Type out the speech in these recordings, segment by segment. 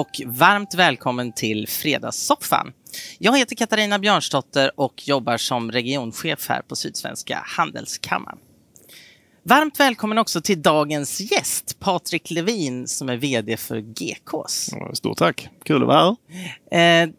Och varmt välkommen till Fredagssoffan. Jag heter Katarina Björnsdotter och jobbar som regionchef här på Sydsvenska Handelskammaren. Varmt välkommen också till dagens gäst, Patrik Levin som är VD för GKs. Stort tack, kul att vara här. Eh,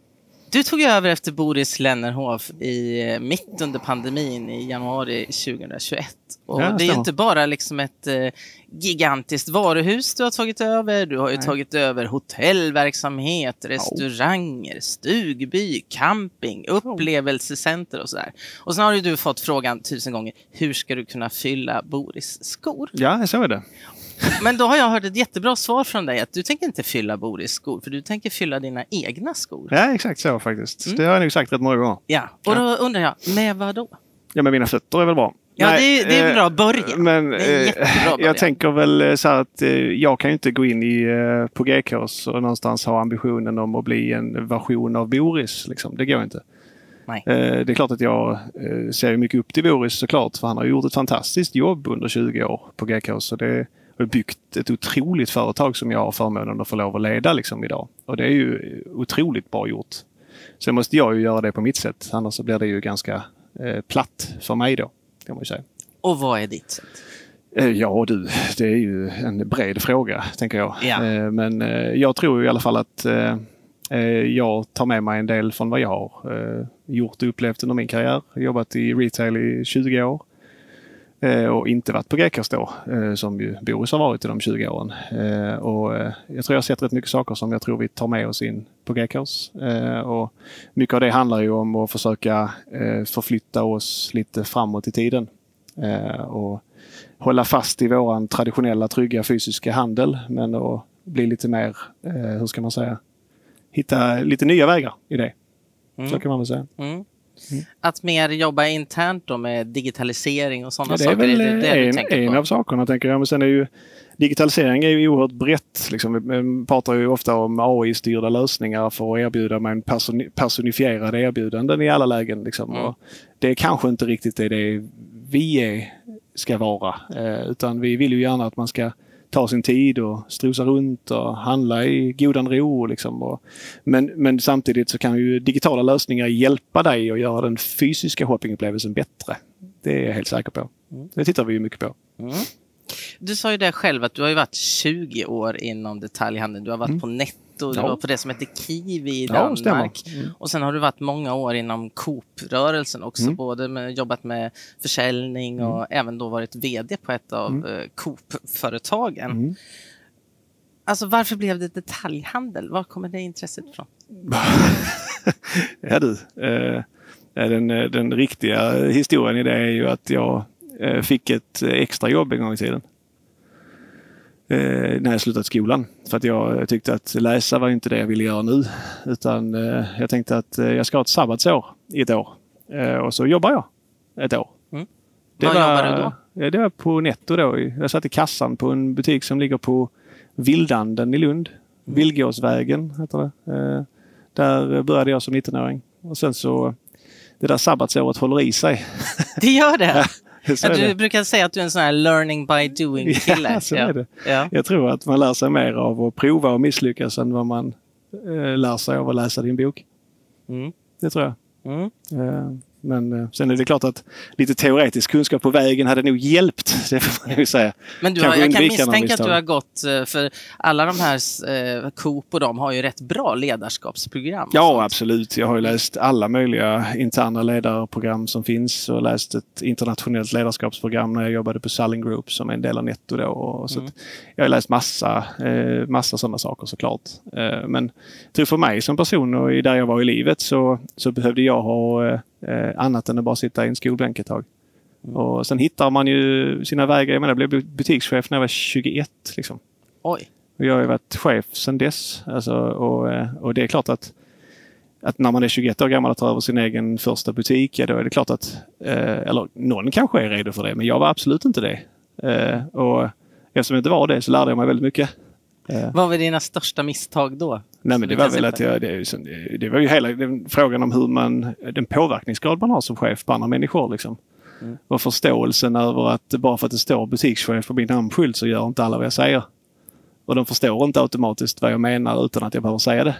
du tog över efter Boris Lennerhof i, eh, mitt under pandemin i januari 2021. Och ja, det är ju inte bara liksom ett eh, gigantiskt varuhus du har tagit över. Du har ju Nej. tagit över hotellverksamhet, restauranger, stugby, camping, upplevelsecenter och sådär. Och sen har ju du fått frågan tusen gånger, hur ska du kunna fylla Boris skor? Ja, så är det. Men då har jag hört ett jättebra svar från dig att du tänker inte fylla Boris skor, för du tänker fylla dina egna skor. Ja, exakt så faktiskt. Mm. Det har jag nog sagt rätt många gånger. Ja, och då undrar jag, med vad då? Ja, med mina fötter är väl bra. Ja, Nej, det, det, är en bra början. Men eh, jag tänker väl eh, så här att eh, jag kan ju inte gå in i, på GKs och någonstans ha ambitionen om att bli en version av Boris. Liksom. Det går inte. Nej. Det är klart att jag ser mycket upp till Boris såklart, för han har gjort ett fantastiskt jobb under 20 år på GKs. Så det, byggt ett otroligt företag som jag har förmånen att få lov att leda liksom idag. Och det är ju otroligt bra gjort. Sen måste jag ju göra det på mitt sätt, annars så blir det ju ganska eh, platt för mig då, kan man säga. Och vad är ditt sätt? Eh, ja du, det är ju en bred fråga, tänker jag. Ja. Eh, men eh, jag tror i alla fall att jag tar med mig en del från vad jag har gjort och upplevt under min karriär. Jobbat i retail i 20 år. Eh, och inte varit på GKs då, eh, som ju Boris har varit i de 20 åren. Eh, och jag tror jag har sett rätt mycket saker som jag tror vi tar med oss in på GKs. Och mycket av det handlar ju om att försöka förflytta oss lite framåt i tiden. Och hålla fast i våran traditionella trygga fysiska handel men att bli lite mer, hur ska man säga, hitta lite nya vägar i det. Mm. Så kan man väl säga. Mm. Mm. Att mer jobba internt då med digitalisering och sådana ja, saker? Det är väl det en, en, en av sakerna tänker jag. Men sen är ju digitalisering är ju oerhört brett. Liksom. Vi pratar ju ofta om AI-styrda lösningar för att erbjuda med en personifierad erbjudanden i alla lägen. Liksom. Mm. det är kanske inte riktigt det, det vi är, ska vara. Eh, utan vi vill ju gärna att man ska ta sin tid och strosa runt och handla i godan ro. Liksom. Och, men, men samtidigt så kan ju digitala lösningar hjälpa dig att göra den fysiska shoppingupplevelsen bättre. Det är jag helt säker på. Mm. Det tittar vi ju mycket på. Mm. Du sa ju det själv att du har ju varit 20 år inom detaljhandeln. Du har varit mm. på Netto och du ja. var på det som heter Kiwi i Danmark. Ja, mm. Och sen har du varit många år inom Coop-rörelsen också, mm. både med, jobbat med försäljning mm. och även då varit VD på ett av mm. Eh, Coop-företagen. Mm. Alltså varför blev det detaljhandel? Var kommer det intresset ifrån? ja du, eh, den, den riktiga historien i det är ju att jag eh, fick ett extra jobb en gång i tiden eh, när jag slutat skolan. För att jag tyckte att läsa var inte det jag ville göra nu. Utan eh, jag tänkte att eh, jag ska ha ett sabbatsår i ett år. Eh, och så jobbar jag ett år. Mm. Det var, jobbar du då? Det var på Netto då. Jag satt i kassan på en butik som ligger på Vildanden i Lund. Mm. Villgåsvägen heter det. Eh, där började jag som 19-åring. Och sen så det där sabbatsåret håller i sig. Det gör det? Ja, du brukar säga att du är en sån här learning by doing kille. Ja, så är det. Ja. Jag tror att man lär sig mer av att prova och misslyckas än vad man eh, lär sig av att läsa din bok. Mm. Det tror jag. Mm. Eh, men eh, sen är det klart att lite teoretisk kunskap på vägen hade nog hjälpt. Det får man ju säga. Men du har, jag kan misstänka att du har gått, eh, för alla de här eh, Coop och de har ju rätt bra ledarskapsprogram. Ja, absolut. Jag har ju läst alla möjliga interna ledarprogram som finns och läst ett internationellt ledarskapsprogram när jag jobbade på Sulling Group som är en del av Netto. Då. Och så mm. Jag har läst massa, eh, massa sådana saker såklart. Eh, men jag tror för mig som person och där jag var i livet så, så behövde jag ha eh, annat än att bara sitta i en skolbänk ett tag. Mm. Och sen hittar man ju sina vägar. Jag menar, jag blev butikschef när jag var 21. Liksom. Oj! Och jag har ju varit chef sedan dess. Alltså, och, eh, och det är klart att, att när man är 21 år gammal och tar över sin egen första butik, ja, då är det klart att, eh, eller någon kanske är redo för det, men jag var absolut inte det. Eh, och eftersom jag inte var det så lärde jag mig väldigt mycket. Eh. Vad var dina största misstag då? Nej, men det var väl att jag, det, det, var ju hela den, frågan om hur man, den påverkningsgrad man har som chef på andra människor. Liksom. Mm. Och förståelsen över att bara för att det står butikschef på min namnskylt så gör inte alla vad jag säger. Och de förstår inte automatiskt vad jag menar utan att jag behöver säga det.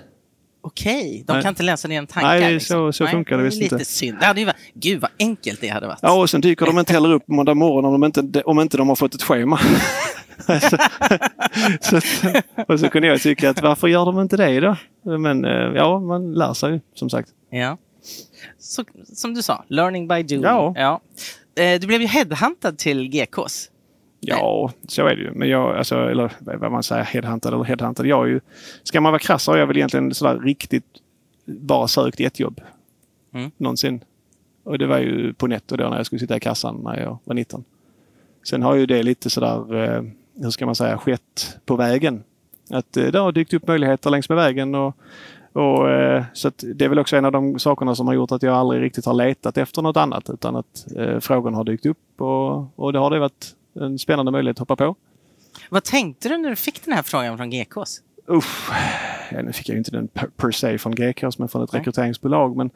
Okej, de kan inte läsa dina tankar? Nej, liksom. så, så Nej, funkar det visst inte. Lite synd. Det hade ju varit, gud vad enkelt det hade varit. Ja, och sen dyker de inte heller upp måndag morgon om, de inte, om inte de har fått ett schema. så, och så kunde jag tycka att varför gör de inte det då? Men eh, ja, man lär sig som sagt. Ja. Så, som du sa, learning by doing. Ja. ja. Eh, du blev ju headhuntad till GKs. Ja, så är det ju. Men jag, alltså, eller vad man säger, headhuntad eller headhuntad. Jag är ju, ska man vara krass har jag väl egentligen sådär riktigt bara sökt ett jobb. Mm. Någonsin. Och det var ju på netto då när jag skulle sitta i kassan när jag var 19. Sen har ju det lite sådär, eh, hur ska man säga, skett på vägen. Att eh, det har dykt upp möjligheter längs med vägen. Och, och, eh, så det är väl också en av de sakerna som har gjort att jag aldrig riktigt har letat efter något annat utan att eh, frågan har dykt upp och, och det har det varit en spännande möjlighet att hoppa på. Vad tänkte du när du fick den här frågan från GKs? Usch, ja, nu fick jag inte den per, per se från GKs men från ett rekryteringsbolag. Men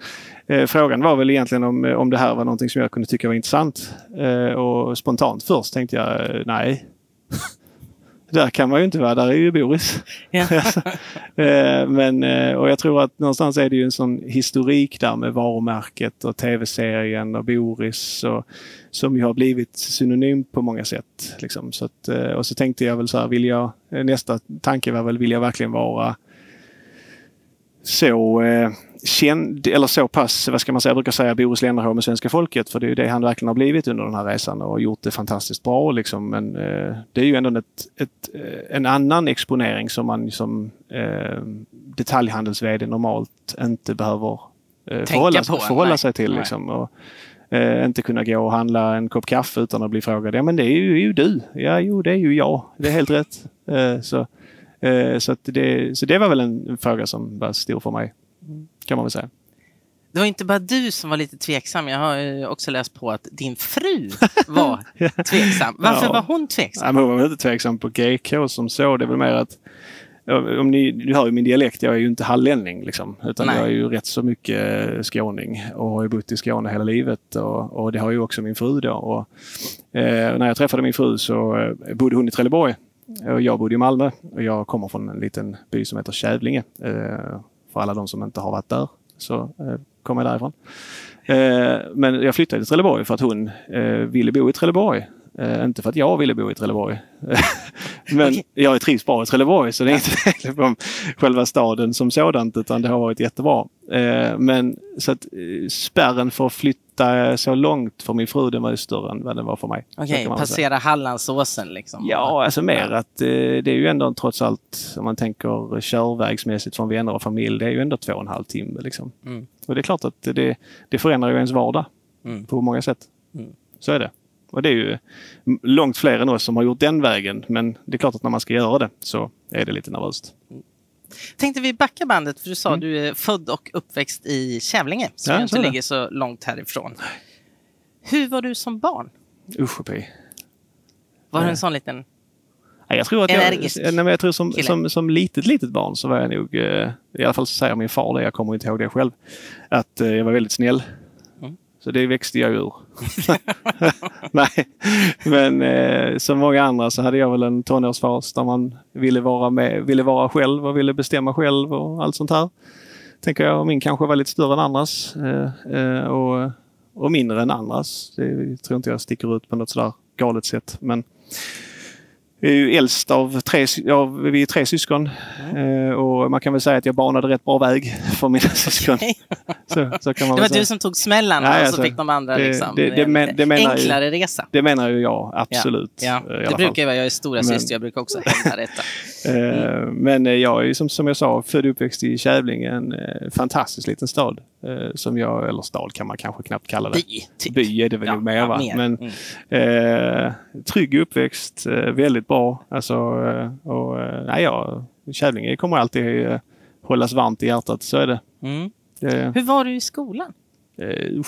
eh, frågan var väl egentligen om, om det här var någonting som jag kunde tycka var intressant. Eh, och spontant först tänkte jag eh, nej. där kan man ju inte vara, där är ju Boris. Ja. Eh, men, eh, och jag tror att någonstans är det ju en sån historik där med varumärket och tv-serien och Boris och, som ju har blivit synonym på många sätt. Liksom. Så att, eh, och så tänkte jag väl så här, vill jag, nästa tanke var väl, vill jag verkligen vara så eh, känd, eller så pass, vad ska man säga, jag brukar säga Boris Lennerholm med svenska folket för det är ju det han verkligen har blivit under den här resan och gjort det fantastiskt bra. Liksom. Men eh, det är ju ändå ett, ett, eh, en annan exponering som man som eh, detaljhandels normalt inte behöver eh, förhålla, förhålla sig till. Liksom. Och, eh, inte kunna gå och handla en kopp kaffe utan att bli frågad. Ja men det är ju, är ju du. Ja jo det är ju jag. Det är helt rätt. Eh, så, så, det, så det var väl en, en fråga som var stor för mig kan man väl säga. Det var inte bara du som var lite tveksam. Jag har också läst på att din fru var tveksam. Varför ja. var hon tveksam? Ja, hon var inte tveksam på GK som så. Det är väl mer att om ni, du hör ju min dialekt, jag är ju inte hallänning liksom. Utan Nej. jag är ju rätt så mycket skåning och har ju bott i Skåne hela livet. Och, och det har ju också min fru då. Och, eh, när jag träffade min fru så eh, bodde hon i Trelleborg. Och jag bodde i Malmö och jag kommer från en liten by som heter Kävlinge. Eh, för alla de som inte har varit där så eh, kommer jag därifrån. Eh, men jag flyttade till Trelleborg för att hon eh, ville bo i Trelleborg. Uh, inte för att jag ville bo i Trelleborg. Men okay. jag trivs bra i Trelleborg så det är inte liksom själva staden som sådant utan det har varit jättebra. Uh, men så att uh, spärren för att flytta så långt för min fru den var ju större än vad den var för mig. Okej, okay, passera Hallandsåsen liksom? Ja, alltså mer att det är ju ändå trots allt om man tänker körvägsmässigt från vänner och familj. Det är ju ändå två och en halv timme liksom. Mm. Och det är klart att det, det förändrar ju ens vardag mm. på många sätt. Mm. Så är det. Och det är ju långt fler än oss som har gjort den vägen. Men det är klart att när man ska göra det så är det lite nervöst. Tänkte vi backa bandet, för du sa mm. du är född och uppväxt i Kävlinge, som ja, inte ligger så långt härifrån. Hur var du som barn? Usch Var du en sån liten jag tror att Energisk jag, nej, jag tror som, som, som litet, litet barn så var jag nog, eh, i alla fall så säger min far det, jag kommer inte ihåg det själv, att eh, jag var väldigt snäll. Så det växte jag ur. Nej, men eh, som många andra så hade jag väl en tonårsfas där man ville vara, med, ville vara själv och ville bestämma själv och allt sånt här. Tänker jag. Min kanske var lite större än andras eh, eh, och, och mindre än andras. Det tror inte jag sticker ut på något sådär galet sätt. Men jag är ju äldst av tre, ja, vi är tre syskon. Mm. Eh, och man kan väl säga att jag banade rätt bra väg för mina syskon. så, så det var säga. du som tog smällarna Nej, och så alltså, fick de andra det, liksom, det, det, men, det menar enklare ju, resa. Det menar ju jag, absolut. Ja, ja. Det brukar ju vara, jag är stora men, syster, jag brukar också hämta detta. Eh, mm. Men eh, jag är som, som jag sa född och uppväxt i Kävlinge, en fantastisk liten stad. Som jag, eller stad kan man kanske knappt kalla det. By, typ. By är det väl ja, mer va? Mer. Men, mm. eh, trygg uppväxt, väldigt bra. Alltså, och, nej, ja, Kävlinge kommer alltid hållas varmt i hjärtat, så är det. Mm. det Hur var du i skolan? Uh.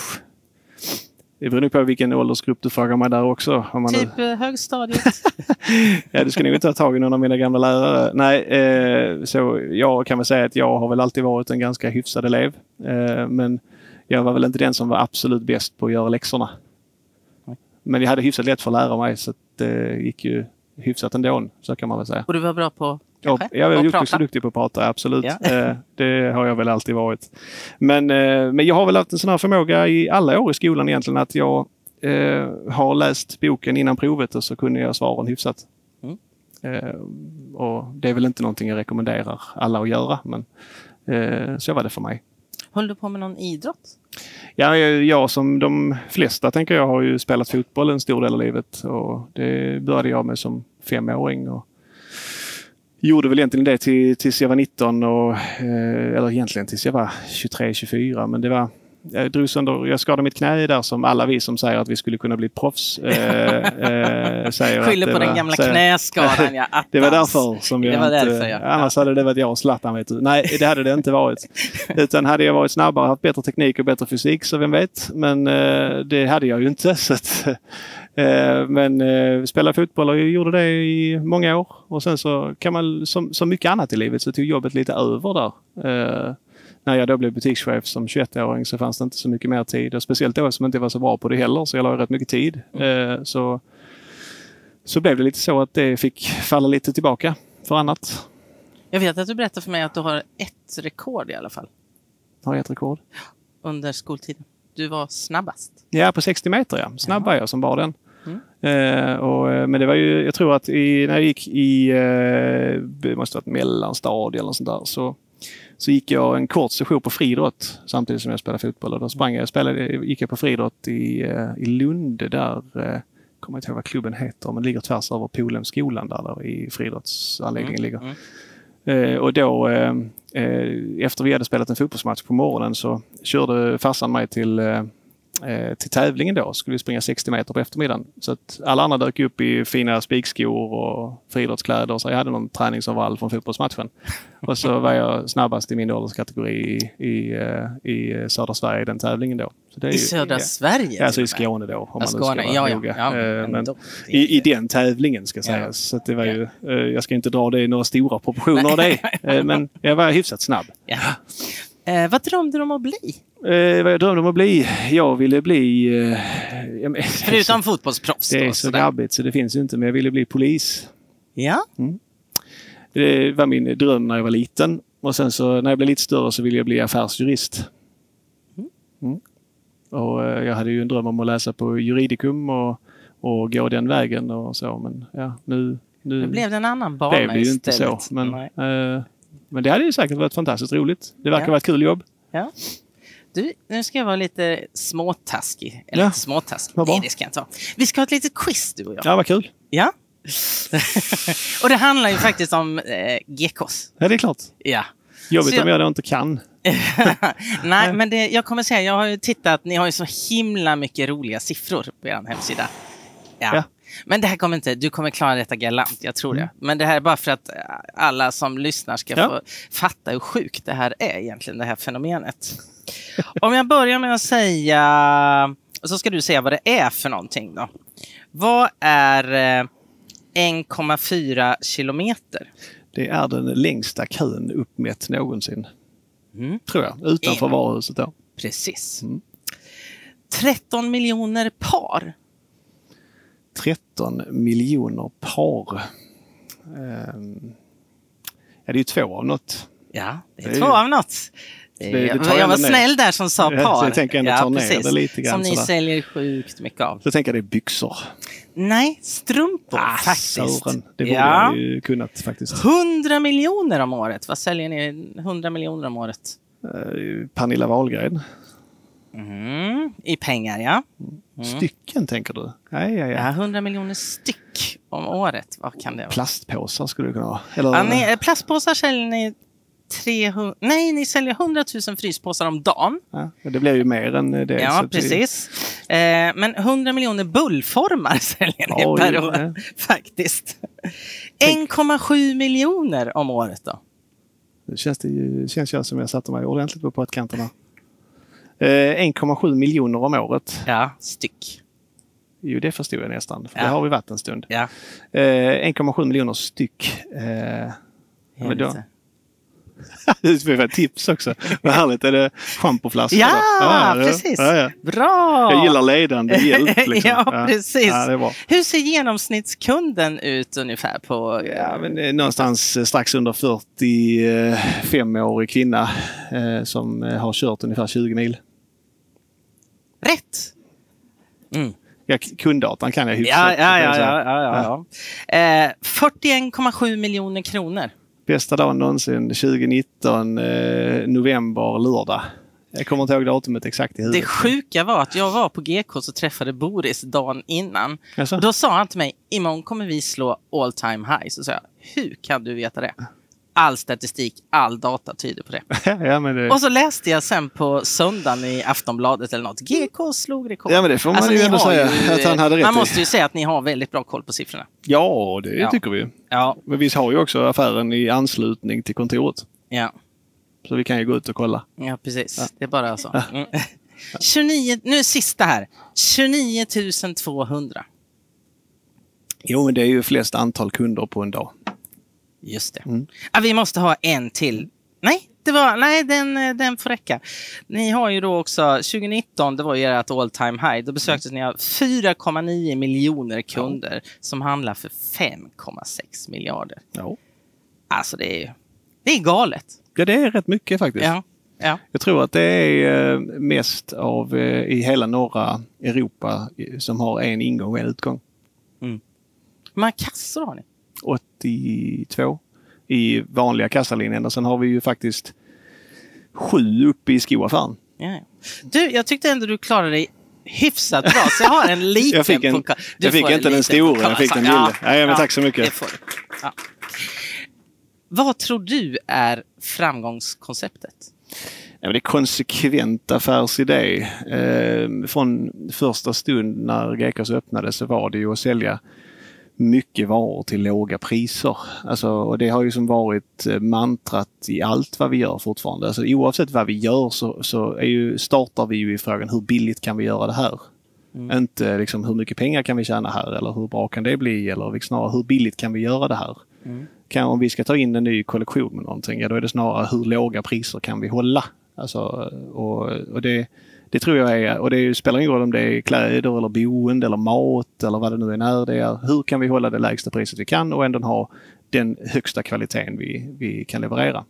Det beror nog på vilken åldersgrupp du frågar mig där också. Typ nu... Eh, högstadiet? ja, du ska nog inte ha tag i någon av mina gamla lärare. Nej, eh, så jag kan väl säga att jag har väl alltid varit en ganska hyfsad elev. Eh, men jag var väl inte den som var absolut bäst på att göra läxorna. Men jag hade hyfsat lätt för att lära mig så det gick ju hyfsat ändå, så kan man väl säga. Och du var bra på Ja, jag är så duktig på att prata, absolut. Ja. Eh, det har jag väl alltid varit. Men, eh, men jag har väl haft en sån här förmåga i alla år i skolan egentligen att jag eh, har läst boken innan provet och så kunde jag svaren hyfsat. Mm. Eh, och Det är väl inte någonting jag rekommenderar alla att göra, men så var det för mig. Höll du på med någon idrott? Ja, jag, jag, som de flesta tänker jag har ju spelat fotboll en stor del av livet och det började jag med som femåring. Och gjorde väl egentligen det till, tills jag var 19 och, eh, eller egentligen tills jag var 23-24 men det var jag drog sönder, jag skadade mitt knä där som alla vi som säger att vi skulle kunna bli proffs eh, eh, säger. Skyller på den gamla säger, knäskadan ja. Attans. Det var därför som jag det var inte... Därför, ja. Annars hade det varit jag och Zlatan vet du. Nej, det hade det inte varit. Utan hade jag varit snabbare, haft bättre teknik och bättre fysik så vem vet. Men eh, det hade jag ju inte. Så att, eh, men eh, spelade fotboll och gjorde det i många år. Och sen så kan man, som, som mycket annat i livet, så tog jobbet lite över där. När jag då blev butikschef som 21-åring så fanns det inte så mycket mer tid. Och speciellt då som inte var så bra på det heller, så jag la rätt mycket tid. Mm. Eh, så, så blev det lite så att det fick falla lite tillbaka för annat. Jag vet att du berättade för mig att du har ett rekord i alla fall. Har jag ett rekord? Under skoltiden. Du var snabbast. Ja, på 60 meter ja. Snabb var jag som bar den. Mm. Eh, och, eh, men det var ju, jag tror att i, när jag gick i, eh, måste varit mellanstadie eller något sånt där, så så gick jag en kort session på friidrott samtidigt som jag spelade fotboll. Och då sprang jag, spelade, gick jag på friidrott i, eh, i Lund där, eh, kommer inte ihåg vad klubben heter, men ligger tvärs över Polhemsskolan där, där i friidrottsanläggningen mm. ligger. Mm. Eh, och då eh, eh, efter vi hade spelat en fotbollsmatch på morgonen så körde farsan mig till eh, till tävlingen då skulle vi springa 60 meter på eftermiddagen. Så att alla andra dök upp i fina spikskor och friidrottskläder så jag hade någon träningsoverall från fotbollsmatchen. Och så var jag snabbast i min ålderskategori i, i, eh, i södra Sverige i den tävlingen då. I ju, södra ja, Sverige? Alltså i Skåne då. Om man Skåne, ska ja, ja, ja, eh, men i, I den tävlingen ska sägas. Ja. Så det var ju, eh, jag ska inte dra det i några stora proportioner av det. men jag var hyfsat snabb. Ja. Eh, vad drömde du om att bli? Eh, vad jag drömde om att bli? Jag ville bli... Eh, Förutom fotbollsproffs? Det är så grabbigt så det finns ju inte, men jag ville bli polis. Ja? Mm. Det var min dröm när jag var liten. Och sen så när jag blev lite större så ville jag bli affärsjurist. Mm. mm. Och eh, jag hade ju en dröm om att läsa på juridikum och, och gå den vägen och så. Men ja, nu... Nu, nu blev det en annan bana istället. Det blev ju inte så. Men, eh, men det hade ju säkert varit fantastiskt roligt. Det verkar ja. vara ett kul jobb. Ja. Du, nu ska jag vara lite småtaskig. Eller ja. småtaskig. Nej, det ska jag inte vara. Vi ska ha ett litet quiz du och jag. Ja, vad kul. Ja. och det handlar ju faktiskt om eh, GKs. Ja, det är klart. Ja. Jobbigt jag... om jag då inte kan. Nej, men det, jag kommer säga, jag har ju tittat, ni har ju så himla mycket roliga siffror på er hemsida. Ja. ja. Men det här kommer inte, du kommer klara detta galant, jag tror mm. det. Men det här är bara för att alla som lyssnar ska ja. få fatta hur sjukt det här är egentligen, det här fenomenet. Om jag börjar med att säga, så ska du säga vad det är för någonting då. Vad är 1,4 eh, kilometer? Det är den längsta kön uppmätt någonsin. Mm. Tror jag, utanför en. varuhuset då. Precis. Mm. 13 miljoner par 13 miljoner par. Um, ja, det är ju två av något. Ja, det är, det är två av något. Det, det jag var snäll där som sa par. Så jag tänker ändå ja, ta ner det lite grann. Som ni sådär. säljer sjukt mycket av. Så jag tänker det är byxor. Nej, strumpor ah, faktiskt. Sören. Det borde ja. jag ju kunnat faktiskt. 100 miljoner om året. Vad säljer ni 100 miljoner om året? Uh, Pernilla Wahlgren. Mm, I pengar, ja. Mm. Stycken tänker du? Ja, ja, ja. 100 miljoner styck om året. Vad kan det vara? Plastpåsar skulle det kunna vara. Eller... Ja, ni, eh, plastpåsar säljer ni 300... Nej, ni säljer 100 000 fryspåsar om dagen. Ja, det blir ju mer än det. Ja, precis. Eh, men 100 miljoner bullformar säljer ni oh, per år. Faktiskt. 1,7 miljoner om året då. Det känns, det känns ju som jag satte mig ordentligt på pottkanterna. 1,7 eh, miljoner om året. Ja, styck. Jo, det förstod jag nästan. För ja. Det har vi varit en stund. Ja. 1,7 eh, miljoner styck. Eh, då, du får tips också. Vad härligt. Är det schampoflaskor? Ja, ja, precis. Ja, ja. Bra! Jag gillar ledande hjälp. Liksom. ja, precis. Hur ser genomsnittskunden ut ungefär? på? Ja, men någonstans strax under 45-årig kvinna eh, som har kört ungefär 20 mil. Rätt! Mm. Ja, kunddatan kan jag hyfsat. Ja, ja, ja, ja, ja, ja. Eh, 41,7 miljoner kronor. Bästa dagen någonsin 2019, eh, november, lördag. Jag kommer inte ihåg datumet exakt i huvudet. Det sjuka var att jag var på GK och träffade Boris dagen innan. Alltså? Då sa han till mig, imorgon kommer vi slå all time high. Så sa jag, hur kan du veta det? All statistik, all data tyder på det. ja, det... Och så läste jag sen på söndagen i Aftonbladet eller något. GK slog rekord. Ja, men det får man alltså, ju ändå säga ju, att han hade rätt Man måste ju säga att ni har väldigt bra koll på siffrorna. Ja, det ja. tycker vi. Ja. Men vi har ju också affären i anslutning till kontoret. Ja. Så vi kan ju gå ut och kolla. Ja, precis. Ja. Det är bara så. Mm. 29, nu sista här. 29 200. Jo, men det är ju flest antal kunder på en dag. Just det. Mm. Ja, vi måste ha en till. Nej, det var, nej den, den får räcka. Ni har ju då också 2019, det var ju ert all time high. Då besöktes mm. ni av 4,9 miljoner kunder ja. som handlar för 5,6 miljarder. Ja. Alltså det är, det är galet. Ja, det är rätt mycket faktiskt. Ja. Ja. Jag tror att det är eh, mest av eh, i hela norra Europa som har en ingång och en utgång. Mm. Hur många kassor har ni? 82 i vanliga kassalinjen. Och sen har vi ju faktiskt sju uppe i skoaffären. Ja. Du, jag tyckte ändå du klarade dig hyfsat bra, så jag har en liten Jag fick, en, jag fick inte den stora, jag fick den lilla. Ja, ja, men tack så mycket. Ja. Vad tror du är framgångskonceptet? Ja, det är konsekvent affärsidé. Eh, från första stund när Gekås öppnade så var det ju att sälja mycket varor till låga priser. Alltså, och det har ju som varit eh, mantrat i allt vad vi gör fortfarande. Alltså, oavsett vad vi gör så, så är ju, startar vi ju i frågan hur billigt kan vi göra det här? Mm. Inte liksom hur mycket pengar kan vi tjäna här eller hur bra kan det bli eller snarare hur billigt kan vi göra det här? Mm. Kan, om vi ska ta in en ny kollektion med någonting, ja då är det snarare hur låga priser kan vi hålla? Alltså, och, och det, det tror jag är, och det spelar ingen roll om det är kläder eller boende eller mat eller vad det nu än är. Det är hur kan vi hålla det lägsta priset vi kan och ändå ha den högsta kvaliteten vi, vi kan leverera.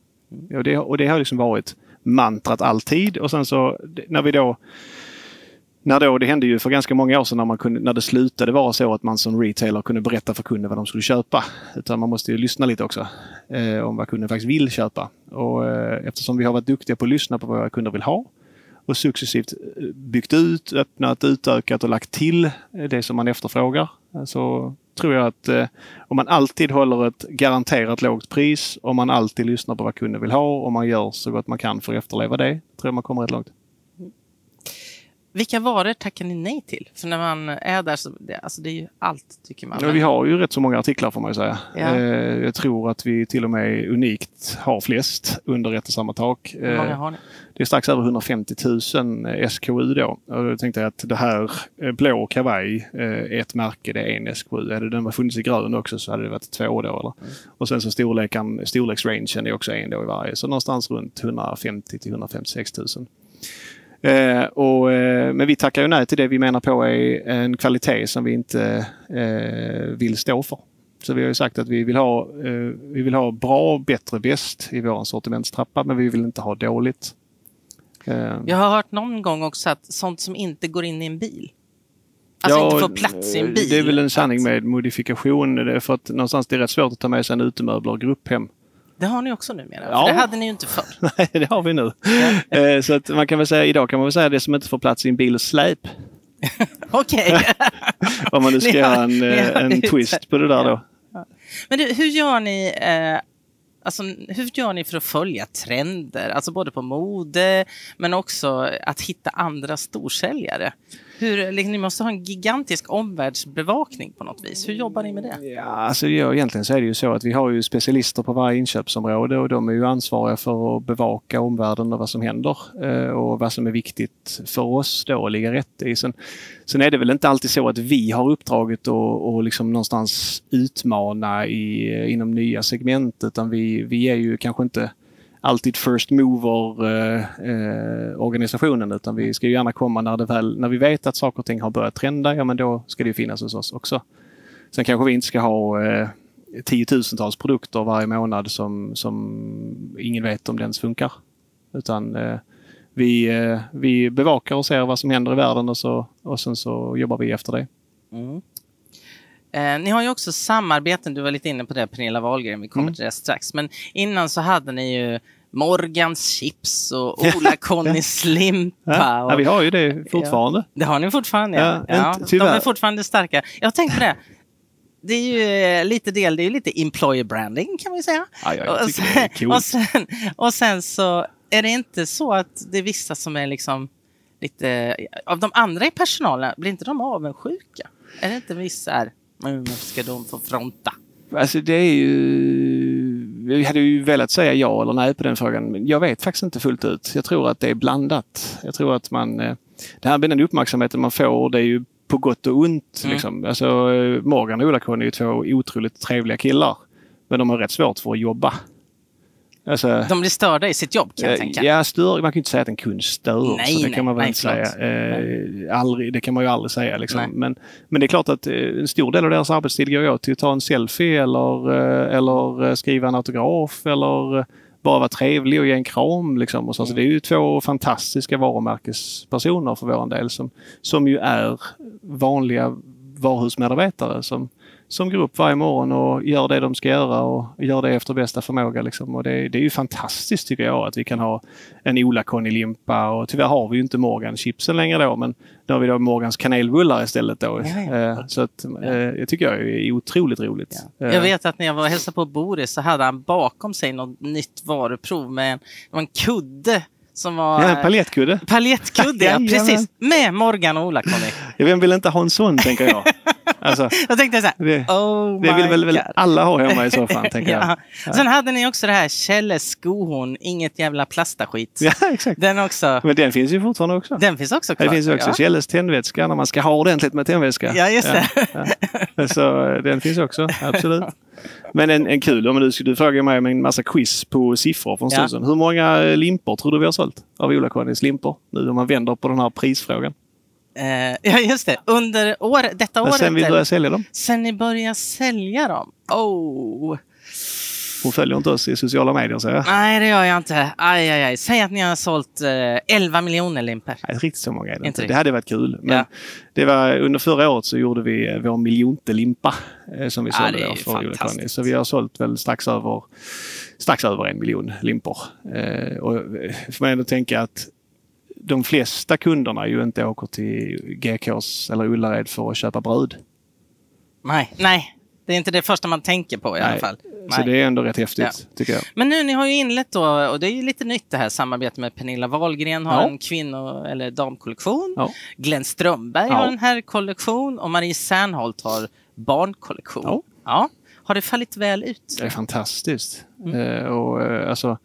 Och det, och det har liksom varit mantrat alltid och sen så när vi då när då, det hände ju för ganska många år sedan när, man kunde, när det slutade vara så att man som retailer kunde berätta för kunden vad de skulle köpa. Utan man måste ju lyssna lite också eh, om vad kunden faktiskt vill köpa. Och eh, eftersom vi har varit duktiga på att lyssna på vad våra kunder vill ha och successivt eh, byggt ut, öppnat, utökat och lagt till eh, det som man efterfrågar. Eh, så tror jag att eh, om man alltid håller ett garanterat lågt pris, om man alltid lyssnar på vad kunden vill ha och man gör så gott man kan för att efterleva det, tror jag man kommer rätt långt. Vilka varor tackar ni nej till? För när man är där så det, alltså det är ju allt tycker man. Ja, vi har ju rätt så många artiklar får man ju säga. Ja. Eh, jag tror att vi till och med unikt har flest under ett och samma tak. Hur många har ni? Det är strax över 150 000 SKU då. Och då tänkte jag att det här eh, blå kavaj är ett märke, det är en SKU. Hade den funnits i grön också så hade det varit två då. Eller? Mm. Och sen så storleken, storleksrangen är också en då i varje. Så någonstans runt 150 till 156 000. Eh, och, eh, men vi tackar ju nej till det vi menar på är en kvalitet som vi inte eh, vill stå för. Så vi har ju sagt att vi vill ha, eh, vi vill ha bra, bättre, bäst i vår sortimentstrappa men vi vill inte ha dåligt. Eh. Jag har hört någon gång också att sånt som inte går in i en bil. Alltså ja, inte får plats i en bil. Det är väl en sanning med modifikation. För att någonstans det är rätt svårt att ta med sig en utemöbler och grupphem. Det har ni också numera. Ja. För det hade ni ju inte förr. Nej, det har vi nu. Ja. Eh, så att man kan väl säga idag kan man väl säga det som inte får plats i en bil och släp. Okej. Om man nu ska göra en, eh, en twist på det där då. Men du, hur gör ni eh, Alltså, hur gör ni för att följa trender, alltså både på mode men också att hitta andra storsäljare? Hur, liksom, ni måste ha en gigantisk omvärldsbevakning på något vis. Hur jobbar ni med det? Ja, alltså, ja, egentligen så är det ju så att vi har ju specialister på varje inköpsområde och de är ju ansvariga för att bevaka omvärlden och vad som händer eh, och vad som är viktigt för oss då att ligga rätt i. Sen, sen är det väl inte alltid så att vi har uppdraget att och liksom någonstans utmana i, inom nya segment utan vi, vi är ju kanske inte alltid first mover-organisationen eh, eh, organisationen utan vi ska ju gärna komma när, det väl, när vi vet att saker och ting har börjat trenda, ja men då ska det finnas hos oss också. Sen kanske vi inte ska ha eh, tiotusentals produkter varje månad som, som ingen vet om det ens funkar. Utan eh, vi, eh, vi bevakar och ser vad som händer i världen och, så, och sen så jobbar vi efter det. Mm. Eh, ni har ju också samarbeten, du var lite inne på det Pernilla Wahlgren, vi kommer mm. till det strax. Men innan så hade ni ju Morgans chips och Ola-Connys limpa. Ja, och, ja, vi har ju det fortfarande. Ja, det har ni fortfarande, ja. ja, de är fortfarande starka. Jag har tänkt på det. Det är ju lite del, det är lite employer branding kan man ju säga. Ja, jag och, sen, det är och, sen, och sen så är det inte så att det är vissa som är liksom lite, av de andra i personalen, blir inte de avundsjuka? Är det inte vissa här, varför ska de få fronta? Alltså det är ju... Jag hade ju velat säga ja eller nej på den frågan, men jag vet faktiskt inte fullt ut. Jag tror att det är blandat. Jag tror att man... Eh, det här med den uppmärksamheten man får, det är ju på gott och ont. Mm. Liksom. Alltså, Morgan och Ola-Conny är ju två otroligt trevliga killar. Men de har rätt svårt för att jobba. Alltså, de blir störda i sitt jobb kan jag eh, tänka. Ja, stör, man kan ju inte säga att en kund stör. Nej, så det nej, kan man väl nej, inte säga. Eh, aldrig, det kan man ju aldrig säga. Liksom. Men, men det är klart att eh, en stor del av deras arbetstid går åt till att ta en selfie eller, eh, eller skriva en autograf eller bara vara trevlig och ge en kram. Liksom, och så. Mm. så det är ju två fantastiska varumärkespersoner för vår del som, som ju är vanliga varuhusmedarbetare som, som går upp varje morgon och gör det de ska göra och gör det efter bästa förmåga. Liksom. Och det, det är ju fantastiskt tycker jag att vi kan ha en Ola-Conny limpa och tyvärr har vi ju inte Morgan chipsen längre då men nu har vi då Morgans kanelbullar istället då. Ja, ja. Eh, så att, ja. Eh, jag tycker jag är otroligt roligt. Jag eh. vet att när jag var och hälsade på Boris så hade han bakom sig något nytt varuprov med en kudde som var... Ja, en paljettkudde. Paljettkudde, ja, precis. Med Morgan och Ola-Conny. Vem vill inte ha en sån, tänker jag. Alltså, jag tänkte så här, det, oh det vill väl, väl, alla ha hemma i fall, tänker ja. jag. Sen hade ni också det här Kjelles skohorn, inget jävla plastaskit. Ja, exakt. Den också. Men den finns ju fortfarande också. Den finns också kvar. Det finns också ja. Kjelles tändvätska när man ska ha ordentligt med tändvätska. Ja, just det. Ja, Så eh, den finns också, absolut. Men en, en kul, om du, du frågar mig med en massa quiz på siffror från ja. Hur många limpor tror du vi har sålt av Ola-Connys limpor? Nu om man vänder på den här prisfrågan. Eh, ja, just det. Under år, detta året. Sen vi började sälja dem. Sen ni började sälja dem? Oh! Hon följer inte oss i sociala medier säger jag. Nej, det gör jag inte. Aj, aj, aj. Säg att ni har sålt eh, 11 miljoner limper. Nej, riktigt så många är det inte. inte. Det hade varit kul. Men ja. det var, under förra året så gjorde vi eh, vår miljonte limpa eh, som vi sålde ja, för Julekonny. Så vi har sålt väl strax över, strax över en miljon limpor. Eh, och eh, får man ändå tänka att de flesta kunderna ju inte åker till GKs eller Ullared för att köpa bröd. Nej, nej. Det är inte det första man tänker på i nej. alla fall. Nej. Så det är ändå rätt häftigt, ja. tycker jag. Men nu, ni har ju inlett då, och det är ju lite nytt det här samarbetet med Pernilla Wahlgren har ja. en kvinno eller damkollektion. Ja. Glenn Strömberg har en herrkollektion och Marie Serneholt har barnkollektion. Ja. Har det fallit väl ut? Det är fantastiskt. Mm. Uh, och, uh, alltså,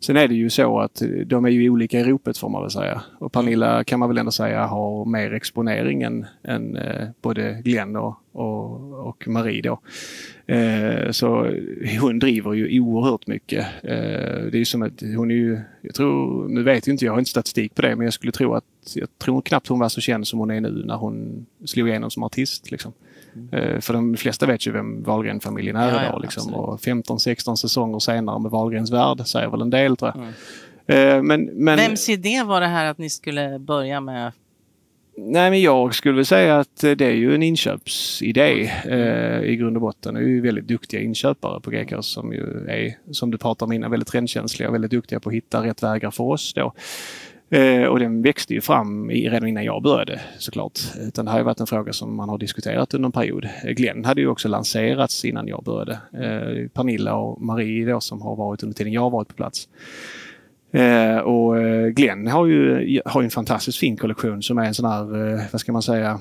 Sen är det ju så att eh, de är ju olika i ropet får man väl säga. Och Pernilla kan man väl ändå säga har mer exponering än, än eh, både Glenn och, och, och Marie då. Eh, så hon driver ju oerhört mycket. Eh, det är ju som att hon är ju, jag tror, nu vet jag inte, jag har inte statistik på det, men jag skulle tro att, jag tror knappt hon var så känd som hon är nu när hon slog igenom som artist. Liksom. Mm. För de flesta vet ju vem Wahlgren-familjen är ja, idag. Ja, liksom. Och 15-16 säsonger senare med Wahlgrens värld säger väl en del tror jag. Mm. Eh, men, men... Vems idé var det här att ni skulle börja med Nej, men jag skulle säga att det är ju en inköpsidé eh, i grund och botten. Vi är ju väldigt duktiga inköpare på GK som ju är, som du pratade om innan, väldigt trendkänsliga och väldigt duktiga på att hitta rätt vägar för oss då. Eh, och den växte ju fram i, redan innan jag började såklart. Utan det har ju varit en fråga som man har diskuterat under en period. Eh, Glenn hade ju också lanserats innan jag började. Eh, Pernilla och Marie då som har varit under tiden jag har varit på plats. Eh, och eh, Glenn har ju har en fantastiskt fin kollektion som är en sån här, eh, vad ska man säga,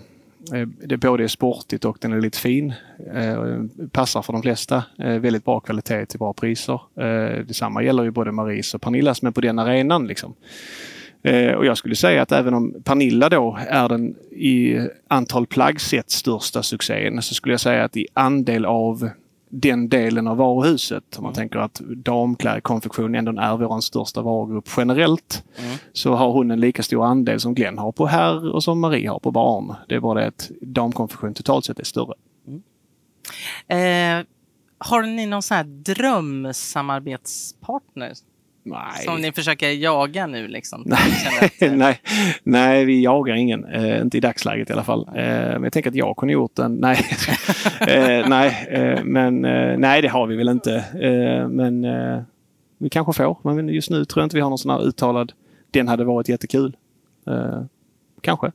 eh, det både är sportigt och den är lite fin. Eh, passar för de flesta. Eh, väldigt bra kvalitet till bra priser. Eh, detsamma gäller ju både Maries och Pernillas men på den arenan liksom. Eh, och jag skulle säga att även om Pernilla då är den i antal plaggset största succén så skulle jag säga att i andel av den delen av varuhuset. Om man mm. tänker att damklädkonfektion ändå är vår största varugrupp generellt. Mm. Så har hon en lika stor andel som Glenn har på herr och som Marie har på barn. Det är bara det att damkonfektion totalt sett är större. Mm. Eh, har ni någon sån här drömsamarbetspartner Nej. Som ni försöker jaga nu liksom? Nej, eh, nej, nej, vi jagar ingen. Eh, inte i dagsläget i alla fall. Eh, men jag tänker att jag kunde gjort en... Nej, eh, nej eh, men nej, det har vi väl inte. men vi kanske får. Men just nu tror jag inte vi har någon sån här uttalad den hade varit jättekul. kanske.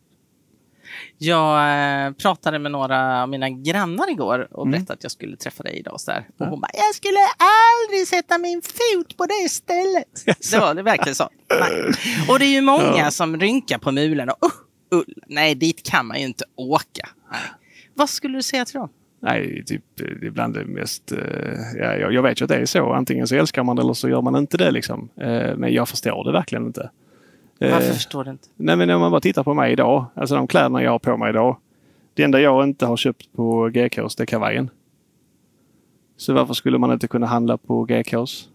Jag eh, pratade med några av mina grannar igår och mm. berättade att jag skulle träffa dig idag. Och, så där. och hon bara, jag skulle aldrig sätta min fot på det stället. Det var det verkligen så. Nej. Och det är ju många som rynkar på mulen och uh, uh, nej, dit kan man ju inte åka. Nej. Vad skulle du säga till dem? Nej, typ, det är bland det mest... Uh, ja, jag, vet ju att det är så. Antingen så älskar man det eller så gör man inte det. Liksom. Men jag förstår det verkligen inte. Varför eh, förstår du inte? Nej men om man bara tittar på mig idag. Alltså de kläderna jag har på mig idag. Det enda jag inte har köpt på GKs det är kavajen. Så varför skulle man inte kunna handla på GKs?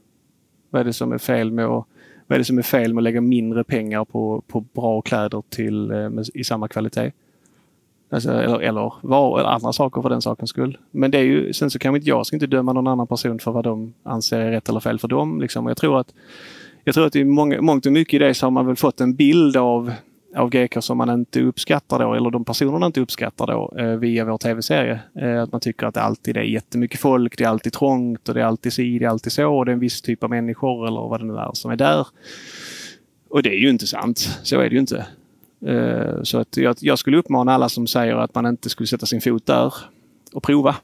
Vad är det som är fel med att, vad är det som är fel med att lägga mindre pengar på, på bra kläder till, eh, med, i samma kvalitet? Alltså, eller, eller, var, eller andra saker för den sakens skull. Men det är ju, sen så kan inte jag ska inte döma någon annan person för vad de anser är rätt eller fel för dem. Liksom. Jag tror att jag tror att i mång, mångt och mycket i det så har man väl fått en bild av, av GK som man inte uppskattar då, eller de personerna inte uppskattar då, eh, via vår tv-serie. Eh, att man tycker att det alltid är jättemycket folk, det är alltid trångt och det är alltid si, det är alltid så. Och det är en viss typ av människor eller vad det nu är som är där. Och det är ju inte sant. Så är det ju inte. Eh, så att jag, jag skulle uppmana alla som säger att man inte skulle sätta sin fot där och prova.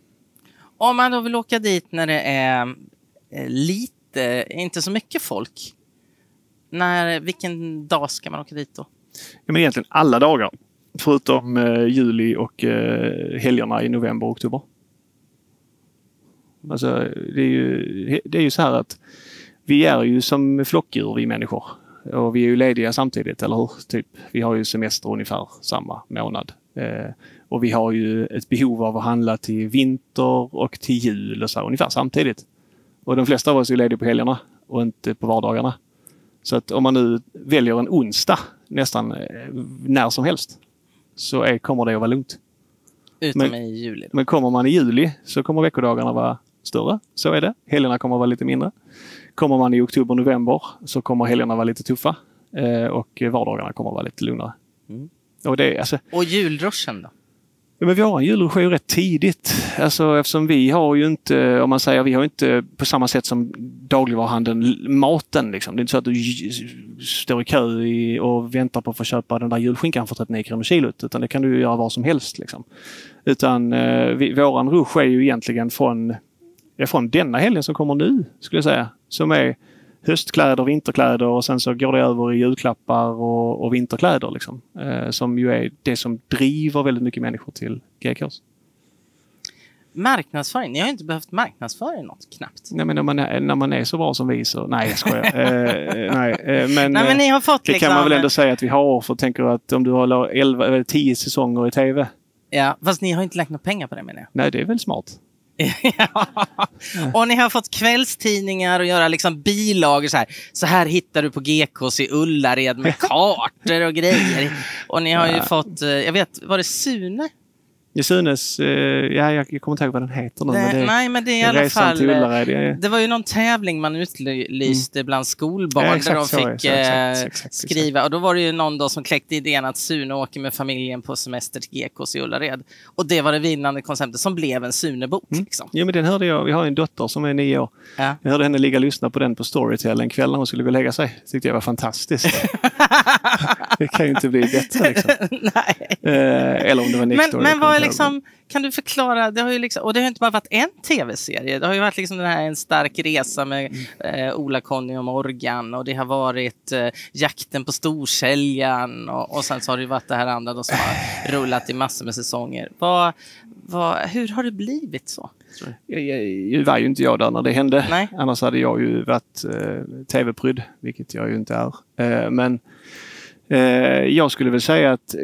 Om man då vill åka dit när det är eh, lite, inte så mycket folk, när, vilken dag ska man åka dit då? Ja, men egentligen alla dagar. Förutom eh, juli och eh, helgerna i november och oktober. Alltså, det, är ju, det är ju så här att vi är ju som flockdjur vi människor. Och vi är ju lediga samtidigt, eller hur? Typ, vi har ju semester ungefär samma månad. Eh, och vi har ju ett behov av att handla till vinter och till jul och så ungefär samtidigt. Och de flesta av oss är lediga på helgerna och inte på vardagarna. Så att om man nu väljer en onsdag nästan eh, när som helst så är, kommer det att vara lugnt. Utom men, i juli? Då. Men kommer man i juli så kommer veckodagarna vara större. Så är det. Helgerna kommer vara lite mindre. Kommer man i oktober, november så kommer helgerna vara lite tuffa eh, och vardagarna kommer vara lite lugnare. Mm. Och, det, alltså, och julruschen då? Ja, men vår har en ju rätt tidigt. Alltså, eftersom vi har ju inte, om man säger, vi har inte på samma sätt som dagligvaruhandeln maten. Liksom. Det är inte så att du står i kö i, och väntar på att få köpa den där julskinkan för 39 kronor kilot. Utan det kan du göra var som helst. Liksom. Utan eh, vi, våran rush är ju egentligen från, ja, från denna helgen som kommer nu, skulle jag säga. Som är höstkläder, vinterkläder och sen så går det över i julklappar och, och vinterkläder. Liksom. Eh, som ju är det som driver väldigt mycket människor till GKs. Marknadsföring? Ni har inte behövt marknadsföra något knappt. Nej, men när man är, när man är så bra som vi så... Nej, jag skojar. eh, nej, eh, men, nej, men ni har fått det liksom... kan man väl ändå säga att vi har. För tänker att om du har 11, 10 säsonger i tv. Ja, fast ni har inte lagt några pengar på det menar jag. Nej, det är väl smart. Ja. Och ni har fått kvällstidningar och göra liksom bilagor så här. Så här hittar du på GKs i Ullared med kartor och grejer. Och ni har ju fått, eh, jag vet, var det Sune Sunes, eh, ja, jag kommer inte ihåg vad den heter nu. Det, men det, nej, men det är i alla fall... Till Ullared, ja, Det var ju någon tävling man utlyste mm. bland skolbarn ja, där de fick så, exakt, exakt, skriva. Och då var det ju någon då som kläckte idén att Sune åker med familjen på semester till GKs i Ullared. Och det var det vinnande konceptet som blev en Sune-bok. Mm. Liksom. Ja, men den hörde jag. Vi har en dotter som är nio år. Ja. Jag hörde henne ligga och lyssna på den på Storytel en kväll när hon skulle gå och lägga sig. Det tyckte jag var fantastiskt. det kan ju inte bli bättre. Liksom. nej. Eh, eller om det var Next men, men vad är liksom, kan du förklara, det har ju liksom, och det har inte bara varit en tv-serie. Det har ju varit liksom den här En stark resa med mm. eh, Ola, Conny och Morgan och det har varit eh, Jakten på storsäljaren och, och sen så har det varit det här andra då som har rullat i massor med säsonger. Vad, vad, hur har det blivit så? Nu var ju inte jag där när det hände. Nej. Annars hade jag ju varit eh, tv-prydd, vilket jag ju inte är. Eh, men jag skulle väl säga att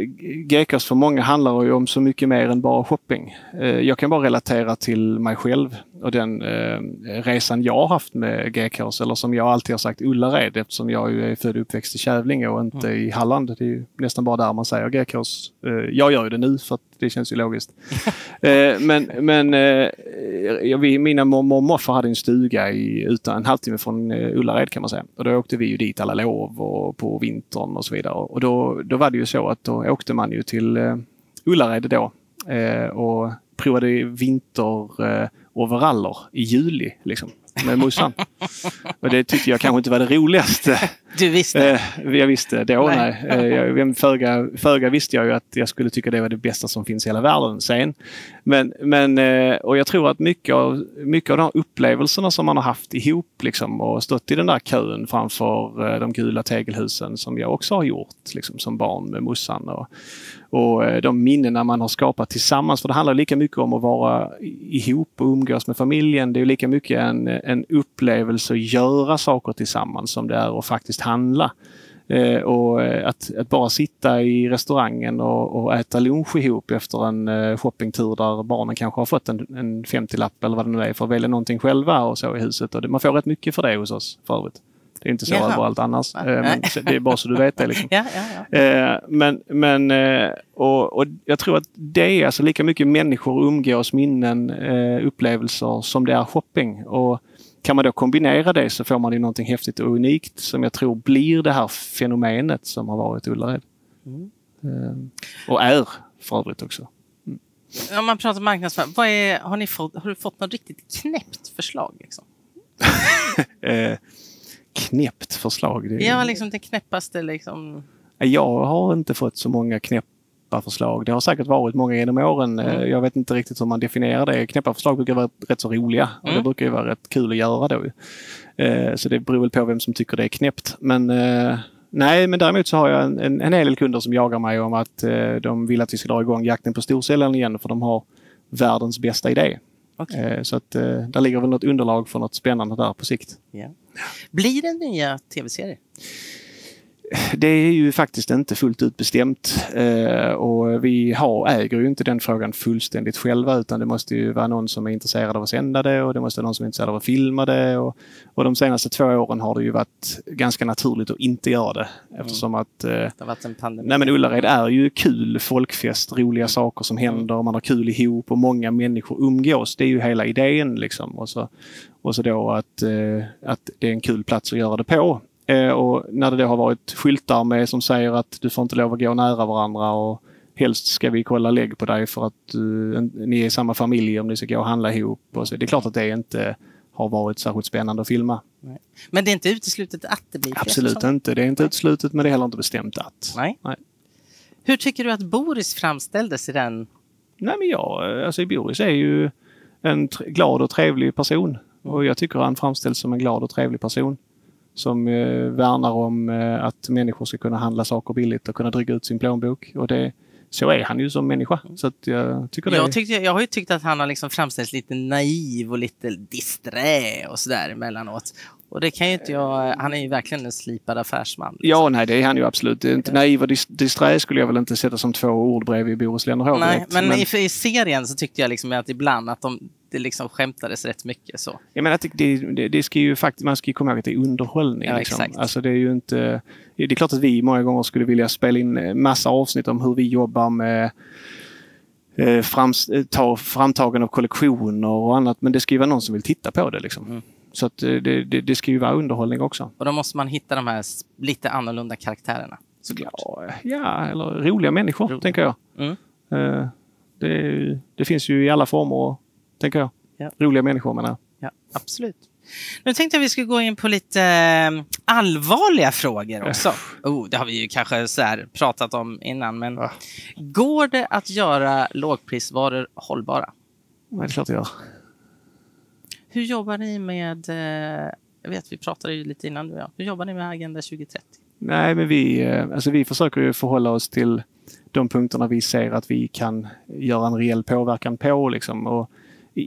Gekas för många handlar ju om så mycket mer än bara shopping. Eh, jag kan bara relatera till mig själv och den eh, resan jag har haft med Gekås, eller som jag alltid har sagt Ullared eftersom jag är född och uppväxt i Kävlinge och inte mm. i Halland. Det är nästan bara där man säger Gekås. jag gör ju det nu för att det känns ju logiskt. Eh, men men eh, vi, mina mormor och morfar hade en stuga i, utan, en halvtimme från eh, Ullared kan man säga. Och då åkte vi ju dit alla lov och på vintern och så vidare. Och då, då var det ju så att då åkte man ju till eh, Ullared då och provade vinteroveraller i juli. Liksom med morsan. Och det tyckte jag kanske inte var det roligaste. Du visste? Eh, jag visste då, nej. nej. Eh, föga, föga visste jag ju att jag skulle tycka det var det bästa som finns i hela världen sen. Men, men, eh, och jag tror att mycket av, mycket av de upplevelserna som man har haft ihop liksom, och stått i den där kön framför de gula tegelhusen som jag också har gjort liksom, som barn med morsan. Och, och eh, de minnena man har skapat tillsammans. För det handlar lika mycket om att vara ihop och umgås med familjen. Det är lika mycket en, en upplevelse att göra saker tillsammans som det är att faktiskt handla. Eh, och eh, att, att, bara sitta i restaurangen och, och, äta lunch ihop efter en eh, shoppingtur där barnen kanske har fått en, en 50-lapp eller vad det nu är för att välja någonting själva och så i huset. Och det, man får rätt mycket för det hos oss för övrigt. Det är inte så Jaha. överallt annars. Eh, men det är bara så du vet det. Liksom. ja, ja, ja. Eh, men, men eh, och, och, jag tror att det är alltså lika mycket människor, umgås, minnen, upplevelser som det är shopping. Och kan man då kombinera det så får man ju någonting häftigt och unikt som jag tror blir det här fenomenet som har varit Ullared. Mm. Och är för övrigt också. Mm. Om man pratar marknadsföring, vad är, har, ni fått, har du fått något riktigt knäppt förslag? Liksom? knäppt förslag. Det Ja, liksom det knäppaste liksom. Jag har inte fått så många knäppa förslag. Det har säkert varit många genom åren. Mm. Eh, jag vet inte riktigt hur man definierar det. Knäppa förslag brukar vara rätt så roliga och mm. det brukar ju vara rätt kul att göra då. Eh, så det beror väl på vem som tycker det är knäppt. Men eh, Nej, men däremot så har jag en, en, en hel del kunder som jagar mig om att de vill att vi ska dra igång jakten på storsäljaren igen för de har världens bästa idé. Okay. Så att där ligger väl något underlag för något spännande där på sikt. Yeah. Blir det nya tv-serier? Det är ju faktiskt inte fullt ut bestämt eh, och vi har, äger ju inte den frågan fullständigt själva utan det måste ju vara någon som är intresserad av att sända det och det måste vara någon som är intresserad av att filma det. Och, och de senaste två åren har det ju varit ganska naturligt att inte göra det eftersom att eh, det har varit en pandemi. Nej men Ullared är ju kul folkfest, roliga saker som händer, mm. man har kul ihop och många människor umgås. Det är ju hela idén liksom. Och så, och så då att, eh, att det är en kul plats att göra det på. Eh, och när det då har varit skyltar med som säger att du får inte lov att gå nära varandra och helst ska vi kolla lägg på dig för att uh, ni är i samma familj om ni ska gå och handla ihop. Och så. Det är klart att det inte har varit särskilt spännande att filma. Nej. Men det är inte uteslutet att det blir Absolut inte. Det är inte uteslutet men det är heller inte bestämt att. Nej. Nej. Hur tycker du att Boris framställdes i den? Nej men jag, alltså Boris är ju en glad och trevlig person. Och jag tycker han framställs som en glad och trevlig person som eh, värnar om eh, att människor ska kunna handla saker billigt och kunna dryga ut sin plånbok. Och det, så är han ju som människa. Så att jag, tycker det jag, tyckte, jag har ju tyckt att han har liksom framställts lite naiv och lite disträ och sådär emellanåt. Och det kan ju inte jag, han är ju verkligen en slipad affärsman. Liksom. Ja, nej det är han ju absolut. Inte naiv och disträ skulle jag väl inte sätta som två ord bredvid Boris Lennerhov. Nej, men, men... I, I, serien så tyckte jag liksom att ibland att de, det liksom skämtades rätt mycket så. Jag menar det, det, det ska ju faktiskt, man ska ju komma ihåg att det är underhållning. Ja, liksom. Alltså det är ju inte... Det är klart att vi många gånger skulle vilja spela in massa avsnitt om hur vi jobbar med eh, fram, ta, framtagen av kollektioner och annat. Men det ska ju vara någon som vill titta på det. Liksom. Mm. Så att eh, det, det, det, ska ju vara underhållning också. Och då måste man hitta de här lite annorlunda karaktärerna. Såklart. Ja, ja eller roliga människor, roliga. tänker jag. Mm. Uh, det, det, finns ju i alla former, tänker jag. Ja. Roliga människor menar. Ja, absolut. Nu tänkte jag vi skulle gå in på lite äh, allvarliga frågor också. Oh, det har vi ju kanske så pratat om innan, men äh. går det att göra lågprisvaror hållbara? Ja, det är klart det gör. Hur jobbar ni med, eh, jag vet vi pratade ju lite innan du och jag, hur jobbar ni med Agenda 2030? Nej, men vi, eh, alltså vi försöker ju förhålla oss till de punkterna vi ser att vi kan göra en reell påverkan på. Liksom. Och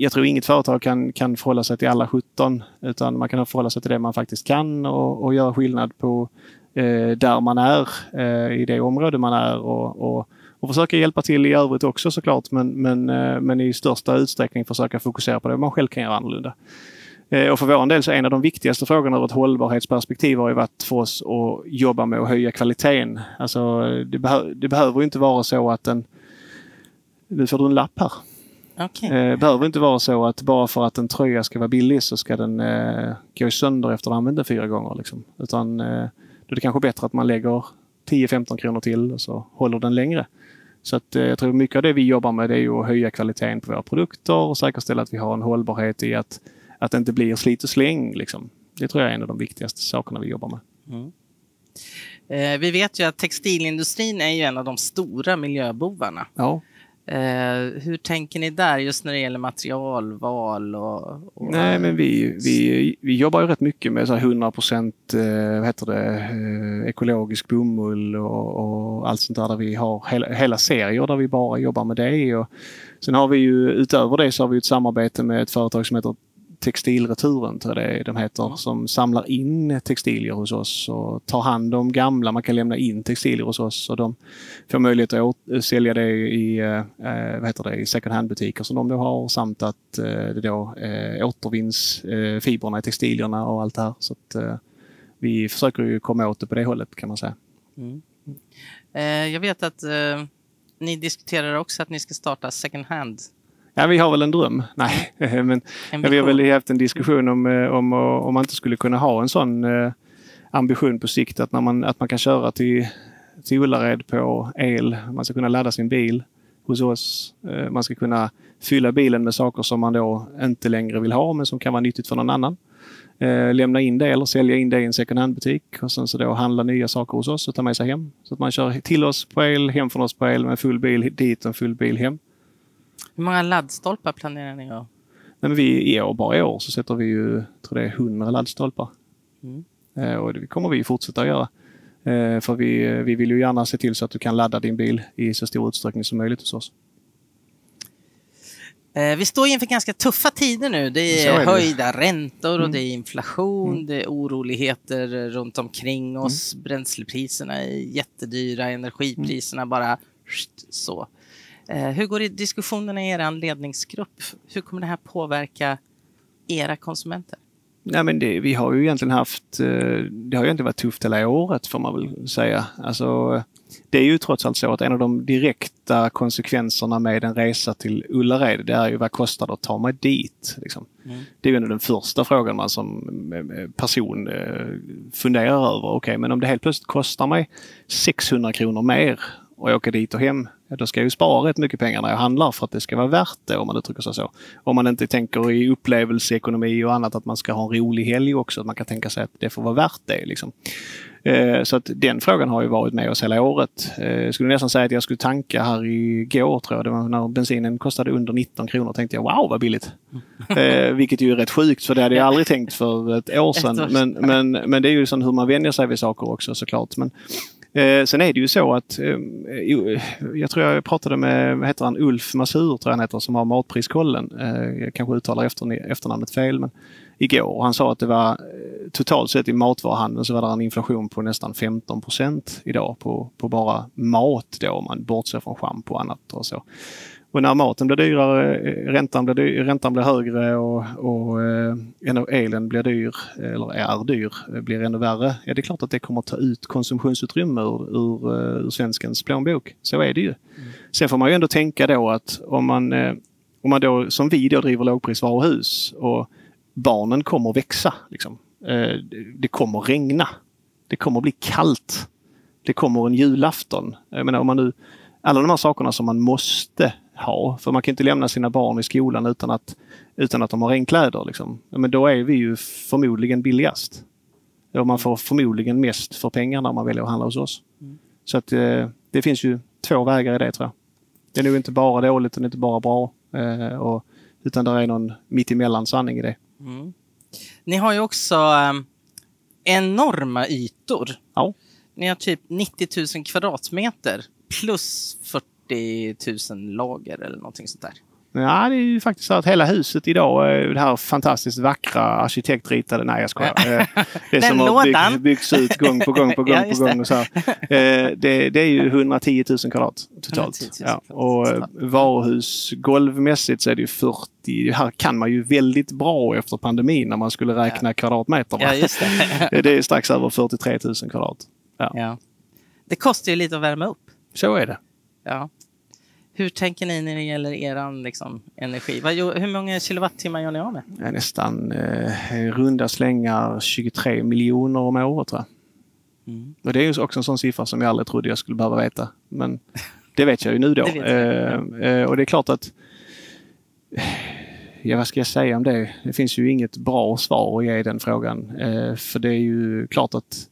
jag tror inget företag kan, kan förhålla sig till alla 17 utan man kan förhålla sig till det man faktiskt kan och, och göra skillnad på eh, där man är, eh, i det område man är och, och, och försöka hjälpa till i övrigt också såklart. Men, men, eh, men i största utsträckning försöka fokusera på det man själv kan göra annorlunda. Eh, och för vår del så är en av de viktigaste frågorna ur ett hållbarhetsperspektiv har ju varit för oss att jobba med att höja kvaliteten. Alltså, det, behö det behöver inte vara så att en... Nu får du en lapp här. Okay. Det behöver inte vara så att bara för att en tröja ska vara billig så ska den eh, gå sönder efter att ha använt den fyra gånger. Liksom. Utan eh, då är det kanske bättre att man lägger 10-15 kronor till och så håller den längre. Så att, eh, jag tror mycket av det vi jobbar med det är att höja kvaliteten på våra produkter och säkerställa att vi har en hållbarhet i att, att det inte blir slit och släng. Liksom. Det tror jag är en av de viktigaste sakerna vi jobbar med. Mm. Eh, vi vet ju att textilindustrin är ju en av de stora miljöbovarna. Ja. Eh, hur tänker ni där just när det gäller materialval? Och, och... Nej, men vi, vi, vi jobbar ju rätt mycket med så 100 procent eh, eh, ekologisk bomull och, och, allt sånt där. där vi har hela, hela serier där vi bara jobbar med det. Och sen har vi ju utöver det så har vi ett samarbete med ett företag som heter Textilreturen, tror jag det de heter, som samlar in textilier hos oss och tar hand om gamla. Man kan lämna in textilier hos oss och de får möjlighet att sälja det i, eh, vad heter det, i second hand-butiker som de då har samt att eh, det då eh, återvinns eh, fibrerna i textilierna och allt det här. Så att, eh, vi försöker ju komma åt det på det hållet kan man säga. Mm. Eh, jag vet att eh, ni diskuterar också att ni ska starta second hand Ja, vi har väl en dröm. Nej, men vi har väl haft en diskussion om, eh, om, om man inte skulle kunna ha en sån eh, ambition på sikt att, när man, att man kan köra till, till Ullared på el. Man ska kunna ladda sin bil hos oss. Eh, man ska kunna fylla bilen med saker som man då inte längre vill ha men som kan vara nyttigt för någon annan. lämna in det eller sälja in det i en second hand-butik och sen så då handla nya saker hos oss och ta med sig hem. Så att man kör till oss på el, hem från oss på el med full bil dit och full bil hem. Hur många laddstolpar planerar ni att Nej, men vi, I år, bara i år, så sätter vi ju, tror det är 100 laddstolpar. Mm. Eh, och det kommer vi fortsätta göra. Eh, för vi, vi vill ju gärna se till så att du kan ladda din bil i så stor utsträckning som möjligt hos oss. Eh, vi står inför ganska tuffa tider nu. Det är, är höjda det. räntor och mm. det är inflation, mm. det är oroligheter runt omkring oss. Mm. Bränslepriserna är jättedyra, energipriserna bara så. Eh, hur går diskussionerna i er ledningsgrupp? Hur kommer det här påverka era konsumenter? Nej, men det, vi har ju egentligen haft, eh, det har ju inte varit tufft hela året får man väl säga. Alltså, det är ju trots allt så att en av de direkta konsekvenserna med en resa till Ullared, det är ju vad kostar det att ta mig dit? Liksom. Mm. Det är ju den första frågan man som person eh, funderar över. Okej, okay, men om det helt plötsligt kostar mig 600 kronor mer och åka dit och hem, då ska jag ju spara rätt mycket pengar när jag handlar för att det ska vara värt det om man uttrycker sig så. Om man inte tänker i upplevelseekonomi och annat att man ska ha en rolig helg också, att man kan tänka sig att det får vara värt det. Liksom. Eh, så att den frågan har ju varit med oss hela året. Eh, jag skulle nästan säga att jag skulle tanka här igår tror jag. Det var när bensinen kostade under 19 kronor tänkte jag wow vad billigt. Eh, vilket ju är rätt sjukt för det hade jag aldrig tänkt för ett år sedan. Men, men, men det är ju sån hur man vänjer sig vid saker också såklart. Men, Eh, sen är det ju så att eh, eh, jag tror jag pratade med vad heter han, Ulf Masur, tror jag han heter, som har Matpriskollen. Eh, jag kanske uttalar efter, efternamnet fel. Men igår och han sa att det var eh, totalt sett i matvaruhandeln så var det en inflation på nästan 15 procent idag på, på bara mat då om man bortser från schampo och annat och så. Och när maten blir dyrare, eh, räntan blir, dyr, räntan blir högre och, och eh, elen blir dyr, eller är dyr, eh, blir ännu värre. Ja, det är klart att det kommer att ta ut konsumtionsutrymme ur, ur, ur svenskens plånbok. Så är det ju. Mm. Sen får man ju ändå tänka då att om man, om man då, som vi då driver lågprisvaruhus och barnen kommer växa. Liksom. Det kommer att regna. Det kommer bli kallt. Det kommer en julafton. Jag menar, om man nu, alla de här sakerna som man måste ha. För man kan inte lämna sina barn i skolan utan att, utan att de har regnkläder. Liksom. Men då är vi ju förmodligen billigast. Och man får förmodligen mest för pengarna när man väljer att handla hos oss. Mm. Så att eh, det finns ju två vägar i det tror jag. Det är nog inte bara dåligt och inte bara bra. Eh, och, utan det är någon mittemellan sanning i det. Mm. Ni har ju också um, enorma ytor. Ja. Ni har typ 90 000 kvadratmeter plus 40 40 000 lager eller någonting sånt där. Ja, det är ju faktiskt så att hela huset idag är det här fantastiskt vackra arkitektritade... Nej, jag skojar. Eh, det som har bygg, byggts ut gång på gång på gång ja, på gång. Och så här. Eh, det, det, är ju 110 000 kvadrat totalt. 110 000 ja. Och eh, varuhus golvmässigt så är det ju 40. Det här kan man ju väldigt bra efter pandemin när man skulle räkna ja. kvadratmeter. Ja, det. det är strax över 43 000 kvadrat. Ja. ja. Det kostar ju lite att värma upp. Så är det. Ja. Hur tänker ni när det gäller er liksom, energi? Vad, hur många kilowattimmar gör ni av med? Nästan eh, runda slängar 23 miljoner om året tror jag. Mm. Och det är ju också en sån siffra som jag aldrig trodde jag skulle behöva veta. Men det vet jag ju nu då. Eh, eh, och det är klart att Ja, vad ska jag säga om det? Det finns ju inget bra svar att ge i den frågan. Eh, för det är ju klart att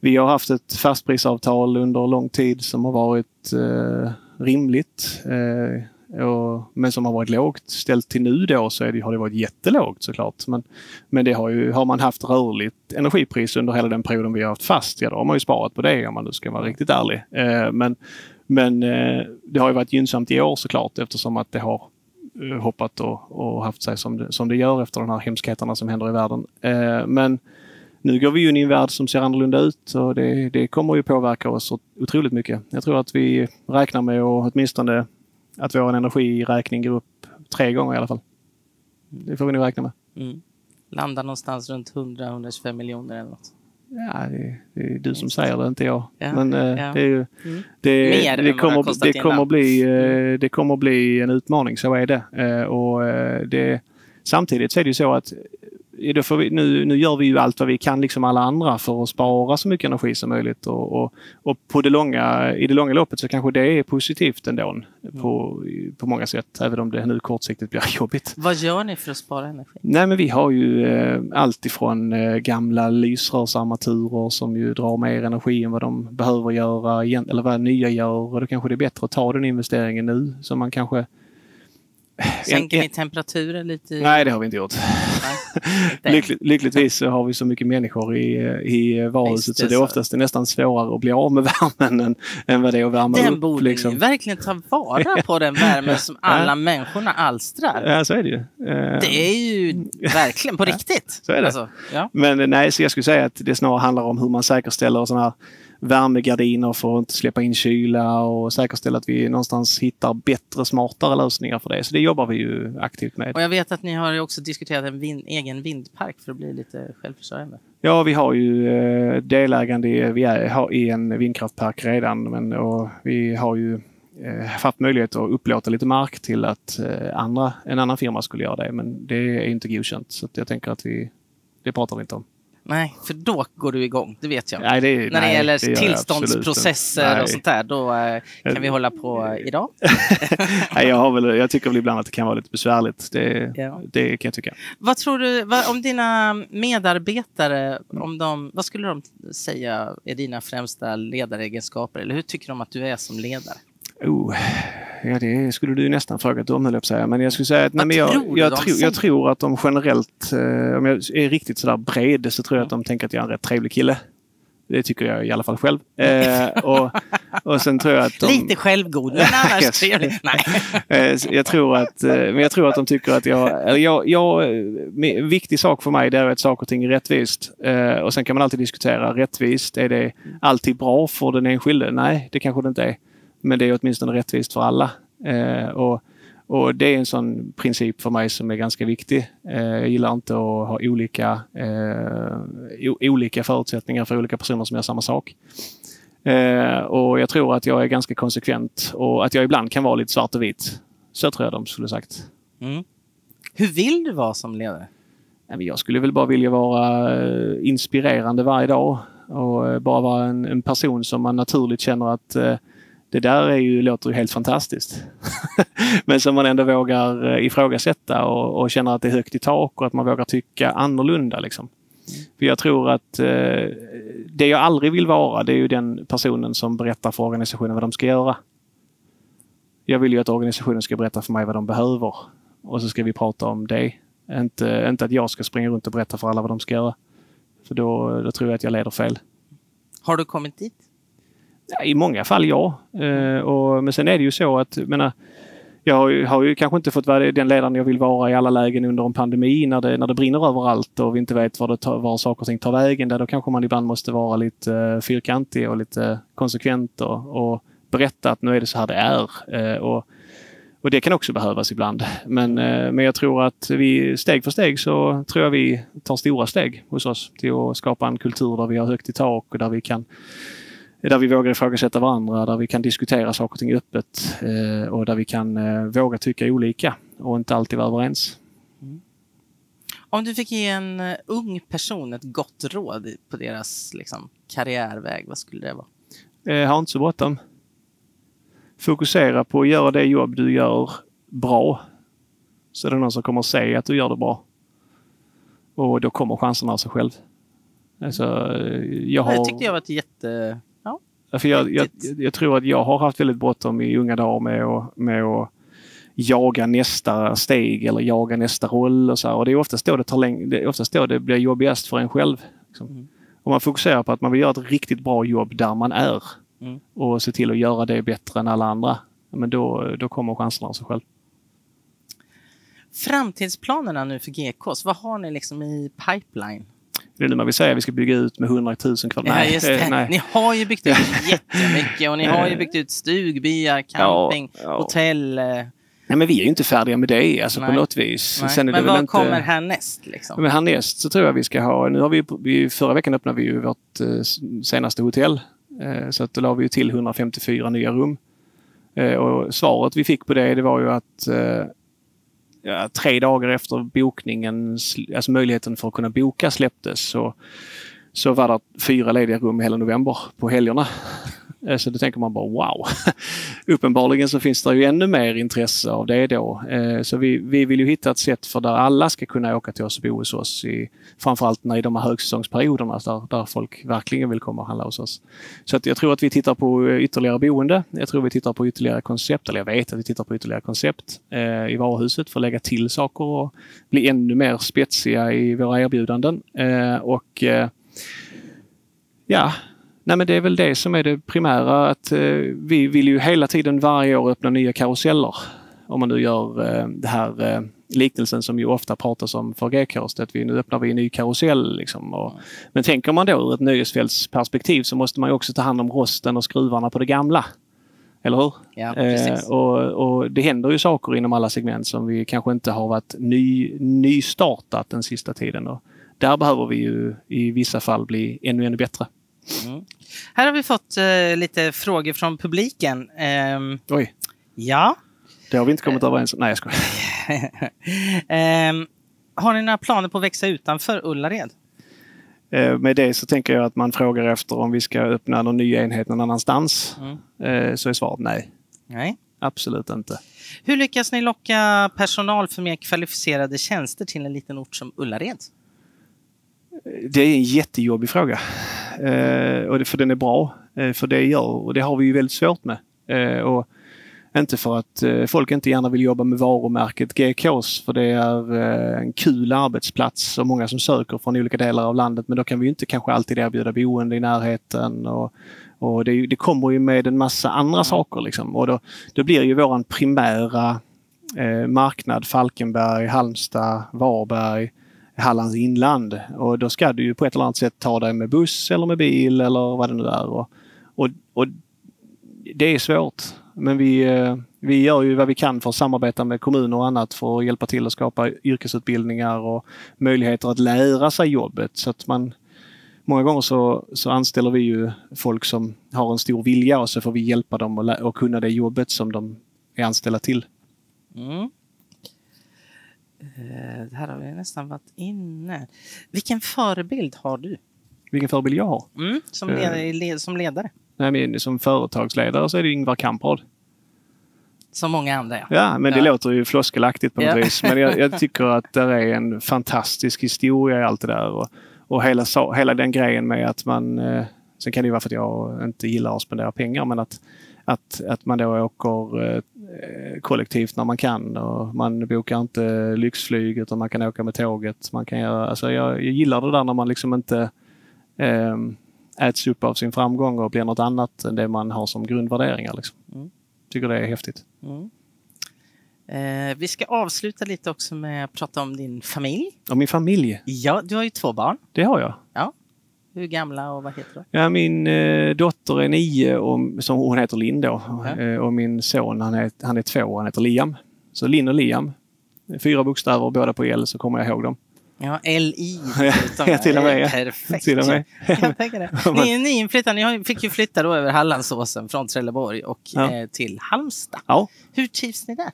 vi har haft ett fastprisavtal under lång tid som har varit eh, rimligt. Eh, och, men som har varit lågt. Ställt till nu då så det, har det varit jättelågt såklart. Men, men det har, ju, har man haft rörligt energipris under hela den perioden vi har haft fast, ja då har man ju sparat på det om man nu ska vara riktigt ärlig. Eh, men men eh, det har ju varit gynnsamt i år såklart eftersom att det har eh, hoppat och, och, haft sig som det, som det gör efter de här hemskheterna som händer i världen. Eh, men nu går vi in i en värld som ser annorlunda ut och det, det kommer ju påverka oss otroligt mycket. Jag tror att vi räknar med att åtminstone att vår energiräkning går upp tre gånger i alla fall. Det får vi nog räkna med. Mm. Landar någonstans runt 100-125 miljoner eller något. Ja, det, det, är du som säger det, inte jag. Ja, Men äh, ja. det, är ju, mm. det, Mer det, kommer, det, kommer bli, äh, det kommer bli en utmaning, så är det. Äh, och, det samtidigt så är det ju så att vi, nu, nu gör vi ju allt vad vi kan, liksom alla andra, för att spara så mycket energi som möjligt. Och, och, och på det långa, i det långa loppet så kanske det är positivt ändå på, på många sätt, även om det nu kortsiktigt blir jobbigt. Vad gör ni för att spara energi? Nej, men vi har ju eh, allt ifrån eh, gamla lysrörsarmaturer som ju drar mer energi än vad de behöver göra, eller vad nya gör. Och då kanske det är bättre att ta den investeringen nu som man kanske Sänker ni temperaturen lite? Nej, det har vi inte gjort. Lyckligt, lyckligtvis så har vi så mycket människor i, i varuhuset så det är oftast nästan svårare att bli av med värmen än, än vad det är att värma den upp. borde liksom. verkligen ta vara på den värmen som alla människorna alstrar. Ja, så är det ju. Det är ju verkligen på riktigt. Så är det. Alltså, ja. Men nej, så jag skulle säga att det snarare handlar om hur man säkerställer sådana här värmegardiner för att inte släppa in kyla och säkerställa att vi någonstans hittar bättre, smartare lösningar för det. Så det jobbar vi ju aktivt med. Och jag vet att ni har också diskuterat en vind, egen vindpark för att bli lite självförsörjande. Ja, vi har ju eh, delägande i, vi är, i en vindkraftpark redan men, och vi har ju eh, haft möjlighet att upplåta lite mark till att eh, andra, en annan firma skulle göra det. Men det är inte godkänt så jag tänker att vi, det pratar vi inte om. Nej, för då går du igång, det vet jag. Nej, det, När det gäller det tillståndsprocesser och sånt där, då eh, kan vi hålla på idag. nej, jag, har väl, jag tycker väl ibland att det kan vara lite besvärligt. Det, ja. det kan jag tycka. Vad tror du vad, om dina medarbetare, om de, vad skulle de säga är dina främsta ledaregenskaper? Eller hur tycker de att du är som ledare? Oh, ja, det skulle du nästan frågat om, höll jag säga. Men jag skulle säga att nej, men jag, tror jag, tro, jag tror att de generellt, eh, om jag är riktigt sådär bred, så tror jag att de tänker att jag är en rätt trevlig kille. Det tycker jag i alla fall själv. Eh, och, och sen tror jag att de... Lite självgod, men annars trevlig. Nej. Eh, jag, tror att, eh, men jag tror att de tycker att jag... jag, jag en viktig sak för mig det är att saker och ting är rättvist. Eh, och sen kan man alltid diskutera rättvist. Är det alltid bra för den enskilde? Nej, det kanske det inte är. Men det är åtminstone rättvist för alla. Eh, och, och det är en sån princip för mig som är ganska viktig. Eh, jag gillar inte att ha olika, eh, olika förutsättningar för olika personer som gör samma sak. Och jag tror att jag är ganska konsekvent och att jag ibland kan vara lite svart och vit. Så tror jag de skulle sagt. Mm. Hur vill du vara som ledare? Jag skulle väl bara vilja vara inspirerande varje dag och bara vara en person som man naturligt känner att det där är ju, låter ju helt fantastiskt. Men som man ändå vågar eh, ifrågasätta och, och känner att det är högt i tak och att man vågar tycka annorlunda. Liksom. För jag tror att eh, det jag aldrig vill vara, det är ju den personen som berättar för organisationen vad de ska göra. Jag vill ju att organisationen ska berätta för mig vad de behöver. Och så ska vi prata om det. Inte, inte att jag ska springa runt och berätta för alla vad de ska göra. För då, då tror jag att jag leder fel. Har du kommit dit? I många fall ja. Eh, och, men sen är det ju så att menar, jag har ju kanske inte fått vara den ledaren jag vill vara i alla lägen under en pandemi när det, när det brinner överallt och vi inte vet var, det tar, var saker och ting tar vägen. Där då kanske man ibland måste vara lite eh, fyrkantig och lite konsekvent och, och, berätta att nu är det så här det är. Eh, och, och det kan också behövas ibland. Men, eh, men jag tror att vi steg för steg så tror jag vi tar stora steg hos oss till att skapa en kultur där vi har högt i tak och där vi kan där vi vågar ifrågasätta varandra, där vi kan diskutera saker och ting öppet eh, och där vi kan eh, våga tycka olika och inte alltid vara överens. Mm. Om du fick ge en uh, ung person ett gott råd på deras liksom, karriärväg, vad skulle det vara? Eh, ha inte så bråttom. Fokusera på att göra det jobb du gör bra. Så är det någon som kommer att säga att du gör det bra. Och då kommer chanserna av sig själv. Alltså, jag har... Det tyckte jag var ett jätte för jag, jag, jag, tror att jag har haft väldigt bråttom i unga dagar med att, med att jaga nästa steg eller jaga nästa roll. Och, så här. och det är oftast då det, tar läng- det, är oftast då det blir jobbigast för en själv. Liksom. Mm. Om man fokuserar på att man vill göra ett riktigt bra jobb där man är mm. och se till att göra det bättre än alla andra. Men då, då kommer chanserna av sig själv. Framtidsplanerna nu för GKs, vad har ni liksom i pipeline? Det är nu man vill säga vi ska bygga ut med 100 000 kvadrat. Nej, just det. nej. Ni har ju byggt ut jättemycket och ni har ju byggt ut stugbyar, camping, ja, ja. hotell. Eh. Nej, men vi är ju inte färdiga med det alltså, på något vis. men vad inte... kommer härnäst? Liksom? Men härnäst så tror jag vi ska ha, nu har vi, vi förra veckan öppnade vi ju vårt eh, senaste hotell. Eh, så att då la vi till 154 nya rum. Och svaret vi fick på det, det var ju att ja, tre dagar efter bokningen, alltså möjligheten för att kunna boka släpptes så, så var det fyra lediga rum hela november på helgerna. Eh, så då tänker man bara wow! Uppenbarligen så finns det ju ännu mer intresse av det då. Eh, så vi, vi vill ju hitta ett sätt för där alla ska kunna åka till oss och bo hos oss. I, framförallt när i de här högsäsongsperioderna där, där folk verkligen vill komma och handla hos oss. Så att jag tror att vi tittar på eh, ytterligare boende. Jag tror vi tittar på ytterligare koncept, eller jag vet att vi tittar på ytterligare koncept eh, i varuhuset för att lägga till saker och bli ännu mer spetsiga i våra erbjudanden. och ja, Nej men det är väl det som är det primära att eh, vi vill ju hela tiden varje år öppna nya karuseller. Om man nu gör eh, det här eh, liknelsen som ju ofta pratas om för GKs, att vi nu öppnar vi en ny karusell. Liksom, och, men tänker man då ur ett nöjesfältsperspektiv så måste man ju också ta hand om rosten och skruvarna på det gamla. Eller hur? Ja, eh, och, och, det händer ju saker inom alla segment som vi kanske inte har varit ny, nystartat den sista tiden. Och där behöver vi ju i vissa fall bli ännu, ännu bättre. Mm. Här har vi fått uh, lite frågor från publiken. Um, Oj. Ja. Det har vi inte kommit överens om. Nej, jag skojar. um, har ni några planer på att växa utanför Ullared? Uh, med det så tänker jag att man frågar efter om vi ska öppna någon ny enhet någon annanstans. Mm. så är svaret nej. Nej. Absolut inte. Hur lyckas ni locka personal för mer kvalificerade tjänster till en liten ort som Ullared? Det är en jättejobbig fråga. Eh, och för den är bra. Eh, för det gör, och det har vi ju väldigt svårt med. Eh, och inte för att folk inte gärna vill jobba med varumärket GKs för det är en kul arbetsplats och många som söker från olika delar av landet. Men då kan vi inte kanske alltid erbjuda boende i närheten. Och, och det, det kommer ju med en massa andra saker. Liksom. Och då, då blir ju våran primära eh, marknad Falkenberg, Halmstad, Varberg Hallands inland. Och då ska du ju på ett eller annat sätt ta dig med buss eller med bil eller vad det nu är. Och, och, och det är svårt. Men vi, eh, vi gör ju vad vi kan för att samarbeta med kommuner och annat för att hjälpa till att skapa yrkesutbildningar och möjligheter att lära sig jobbet. Så att man, många gånger så, så anställer vi ju folk som har en stor vilja och så får vi hjälpa dem att, att kunna det jobbet som de är anställda till. Mm. Eh, det här har vi nästan varit inne. Vilken förebild har du? Vilken förebild jag har? Mm, som, eh. ledare, som ledare? Nej, men som företagsledare så är det Ingvar Kamprad. Som många andra ja. Ja, men det ja. låter ju floskelaktigt på något ja. vis. Men jag, jag, tycker att det är en fantastisk historia i allt det där. Och, och hela, hela den grejen med att man... Eh, sen kan det ju vara för att jag inte gillar att spendera pengar men att att, att man då åker eh, kollektivt när man kan och man bokar inte lyxflyg utan man kan åka med tåget. Man kan göra, alltså jag, jag gillar det där när man liksom inte eh, äts upp av sin framgång och blir något annat än det man har som grundvärderingar. Liksom. Mm. Tycker det är häftigt. Mm. Eh, vi ska avsluta lite också med att prata om din familj. Om min familj? Ja, du har ju två barn. Det har jag. Hur gamla och vad heter de? Ja, min eh, dotter är nio och som hon heter Linn då. Eh, och min son han är, han är två han heter Liam. Så Linn och Liam. Fyra bokstäver båda på L så kommer jag ihåg dem. Ja, LI. ja, till och med. Ja. Perfekt. Till och med. Jag tänker det. Ni, ni inflyttade, ni fick ju flytta då över Hallandsåsen från Trelleborg och ja. eh, till Halmstad. Ja. Hur trivs ni där?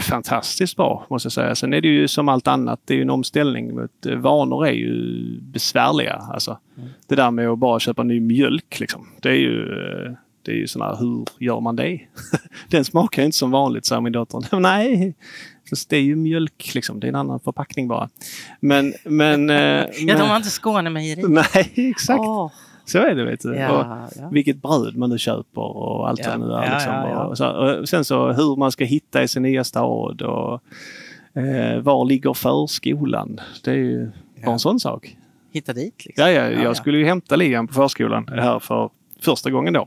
Fantastiskt bra måste jag säga. Sen är det ju som allt annat, det är ju en omställning. Eh, vanor är ju besvärliga. Alltså, mm. Det där med att bara köpa ny mjölk, liksom, det är ju eh, det är ju sådär, hur gör man det? Den smakar inte som vanligt, sa min dotter. Nej, det är ju mjölk liksom. Det är en annan förpackning bara. Men... men ja, de har inte Skånemejeri. Nej, exakt. Oh. Så är det vet du. Ja, ja. Vilket bröd man nu köper och allt ja, vad det nu är. Liksom. Och, så, och sen så hur man ska hitta i sin nya stad och eh, var ligger förskolan? Det är ju bara en sån sak. Hitta dit? Liksom. Ja, ja, jag skulle ju hämta Liam på förskolan här för första gången då.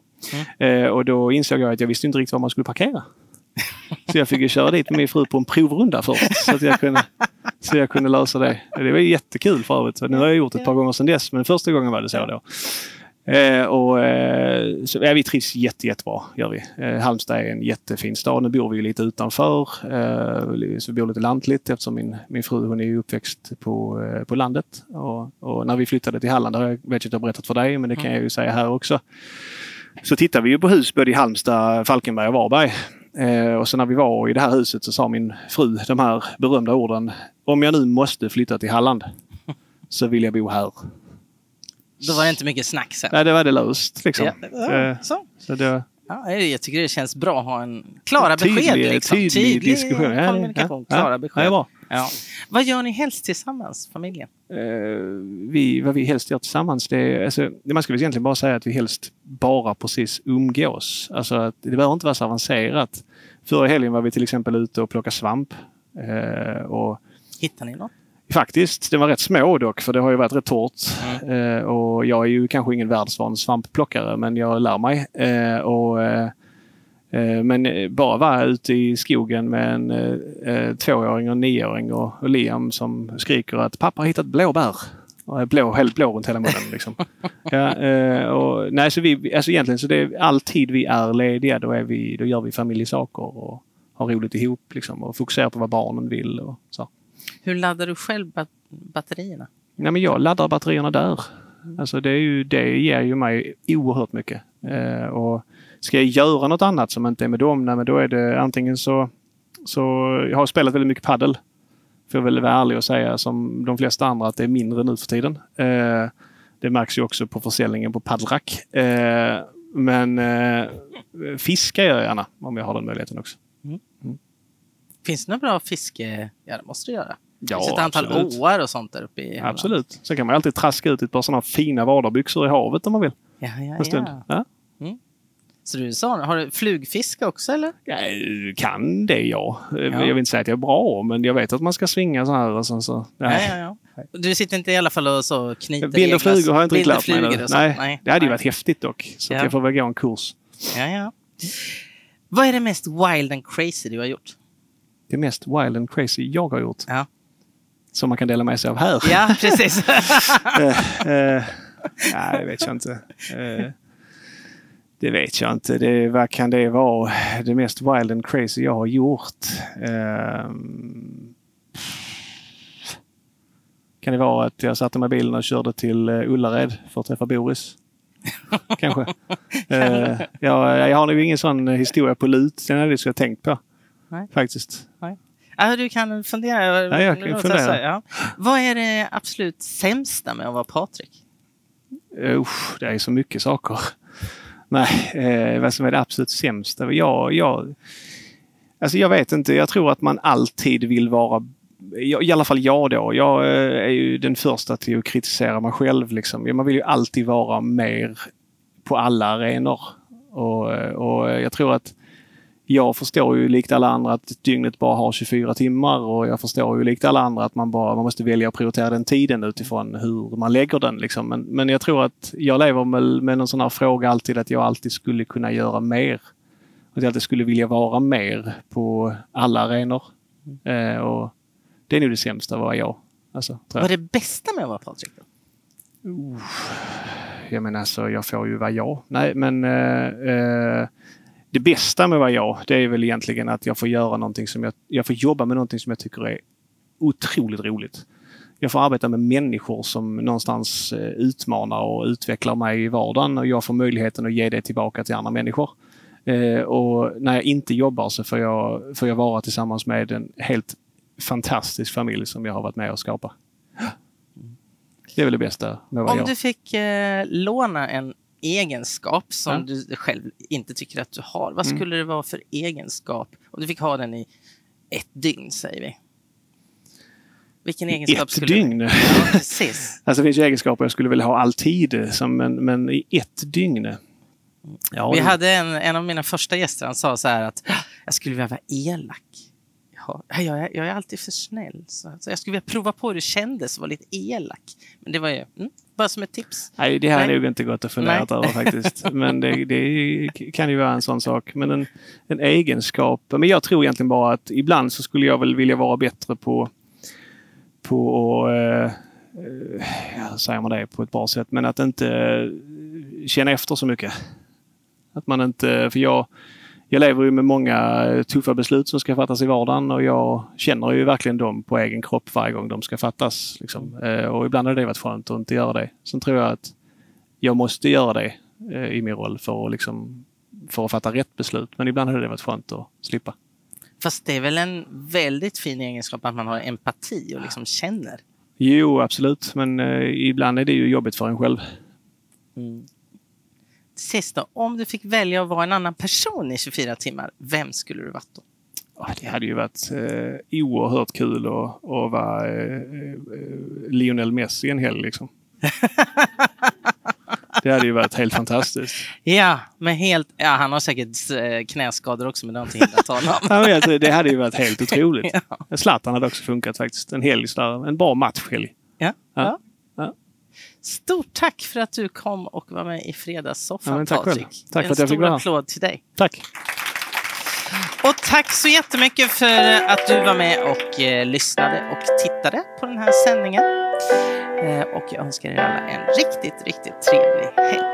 Mm. Eh, och då insåg jag att jag visste inte riktigt var man skulle parkera. Så jag fick ju köra dit med min fru på en provrunda först. Så att jag kunde, så jag kunde lösa det. Det var jättekul för övrigt. Nu har jag gjort ett par gånger sedan dess men första gången var det så då. Eh, och, eh, så, ja, vi trivs jätte, jättebra, gör vi. Eh, Halmstad är en jättefin stad. Nu bor vi lite utanför. Eh, så vi bor lite lantligt eftersom min, min fru hon är uppväxt på, eh, på landet. Och, och, när vi flyttade till Halland, det har jag, vet jag berättat för dig, men det kan mm. jag ju säga här också. Så tittade vi ju på hus både i Halmstad, Falkenberg och Varberg. Eh, och så när vi var i det här huset så sa min fru de här berömda orden. Om jag nu måste flytta till Halland så vill jag bo här. Då var det inte mycket snack sen. Nej, det var det löst. Liksom. Ja, ja, eh, så. så det, ja, jag tycker det känns bra att ha en klara tydlig, besked. Liksom. Tydlig, tydlig diskussion. Kommunikation, ja, klara besked. Ja. Ja. Vad gör ni helst tillsammans, familjen? Uh, vi, vad vi helst gör tillsammans, det är, alltså, man skulle egentligen bara säga att vi helst bara precis umgås. Alltså det behöver inte vara så avancerat. Förra helgen var vi till exempel ute och plockade svamp. Uh, och Hittade ni något? Faktiskt, det var rätt små dock för det har ju varit rätt torrt. Mm. Uh, och jag är ju kanske ingen världsvan svampplockare men jag lär mig. och Eh, men bara vara ute i skogen med en eh, tvååring och en nioåring och, och Liam som skriker att pappa har hittat blåbär. Och är blå, helt blå runt hela munnen. Liksom. ja, eh, och, nej, så vi, alltså egentligen så det är alltid vi är lediga då, är vi, då gör vi familjesaker och har roligt ihop liksom, och fokuserar på vad barnen vill. Och så. Hur laddar du själv bat batterierna? Nej, men jag laddar batterierna där. Alltså det, är ju, det ger ju mig oerhört mycket. Eh, och Ska jag göra något annat som inte är med dem, nej, men då är det antingen så... så jag har spelat väldigt mycket paddel. Får jag väl vara ärlig och säga som de flesta andra att det är mindre nu för tiden. Eh, det märks ju också på försäljningen på Paddlrack. Eh, men eh, fiska gör jag gärna om jag har den möjligheten också. Mm. Mm. Finns det några bra fiske? Ja, det måste det göra. Ja, det finns ett antal absolut. åar och sånt där uppe i Absolut. Sen kan man alltid traska ut ett par sådana fina vadarbyxor i havet om man vill. Ja, ja, en stund. Ja. ja? Så du sa, har du flugfiske också eller? Ja, kan det ja. ja. Jag vill inte säga att jag är bra men jag vet att man ska svinga så här. Och så, så. Ja, ja, ja. Du sitter inte i alla fall och så knyter Bild och flugor har jag inte riktigt lärt mig. Nej, Nej, det hade ju varit häftigt dock. Så ja. jag får väl gå en kurs. Ja, ja. Vad är det mest wild and crazy du har gjort? Det mest wild and crazy jag har gjort? Ja. Som man kan dela med sig av här? Ja, precis. uh, uh, nej, det vet jag inte. Uh, det vet jag inte. Det, vad kan det vara? Det mest wild and crazy jag har gjort? Um, kan det vara att jag satte mig i bilen och körde till uh, Ullared för att träffa Boris? Kanske. uh, jag, jag har nog ingen sån historia på lut. Den hade jag tänkt på. Nej. Faktiskt. Nej. Du kan fundera. Ja, jag kan fundera. Ja. Vad är det absolut sämsta med att vara Patrik? Uh, det är så mycket saker. Nej, eh, vad som är det absolut sämsta? Jag, jag, alltså jag vet inte. Jag tror att man alltid vill vara i alla fall jag då. Jag eh, är ju den första till att kritisera mig själv. Liksom. Man vill ju alltid vara mer på alla arenor. Och, eh, och jag tror att jag förstår ju likt alla andra att dygnet bara har 24 timmar och jag förstår ju likt alla andra att man bara man måste välja att prioritera den tiden utifrån hur man lägger den. Liksom. Men, men jag tror att jag lever med, med en sån här fråga alltid att jag alltid skulle kunna göra mer. Att jag alltid skulle vilja vara mer på alla arenor. Mm. Eh, och det är nog det sämsta var jag. Alltså, Vad är det bästa med att vara Patrik? Uh, jag menar alltså, jag får ju vara jag. Nej, men eh, eh, det bästa med vara jag, det är väl egentligen att jag får göra någonting som jag, jag får jobba med någonting som jag tycker är otroligt roligt. Jag får arbeta med människor som någonstans eh, utmanar och utvecklar mig i vardagen och jag får möjligheten att ge det tillbaka till andra människor. Eh, och när jag inte jobbar så får jag, får jag vara tillsammans med en helt fantastisk familj som jag har varit med och skapat. Det är väl det bästa med vad Om jag. du fick eh, låna en egenskap som ja. du själv inte tycker att du har, vad mm. skulle mm. det vara för egenskap? Om du fick ha den i ett dygn, säger vi. Vilken egenskap ett skulle dygn? Ja, precis. alltså, det finns ju egenskaper jag skulle vilja ha alltid, som, men, men i ett dygn. Ja, vi hade en, en av mina första gäster, han sa så här att jag skulle vilja vara elak ha. Jag är, jag är alltid för snäll. Så, så jag skulle vilja prova på hur det kändes att vara lite elak. Men det var ju mm, bara som ett tips. Nej, det har nog inte gått att fundera över faktiskt. Men det, det, kan ju vara en sån sak. Men en, en egenskap. Men jag tror egentligen bara att ibland så skulle jag väl vilja vara bättre på på att, eh, ja, säger man det på ett bra sätt, men att inte känna efter så mycket. Att man inte, för jag, jag lever ju med många tuffa beslut som ska fattas i vardagen och jag känner ju verkligen dem på egen kropp varje gång de ska fattas. Liksom. Eh, och ibland har det varit skönt att inte göra det. Sen tror jag att jag måste göra det eh, i min roll för att, liksom, för att fatta rätt beslut. Men ibland har det varit skönt att slippa. Fast det är väl en väldigt fin egenskap att man har empati och liksom känner? Jo, absolut. Men eh, ibland är det ju jobbigt för en själv. Mm sist då, om du fick välja att vara en annan person i 24 timmar, vem skulle du varit då? Det hade ju varit eh, oerhört kul att, att vara eh, eh, Lionel Messi en helg liksom. det hade ju varit helt fantastiskt. Ja, men helt, ja, han har säkert eh, knäskador också, men det har inte hindrat honom. ja, det hade ju varit helt otroligt. ja. Zlatan hade också funkat faktiskt. En helg, en bra matchhelg. Ja. ja. Stort tack för att du kom och var med i Fredagssoffan, ja, tack Patrik. Själv. Tack för att jag fick vara En stor applåd till dig. Tack. Och tack så jättemycket för att du var med och eh, lyssnade och tittade på den här sändningen. Eh, och jag önskar er alla en riktigt, riktigt trevlig helg.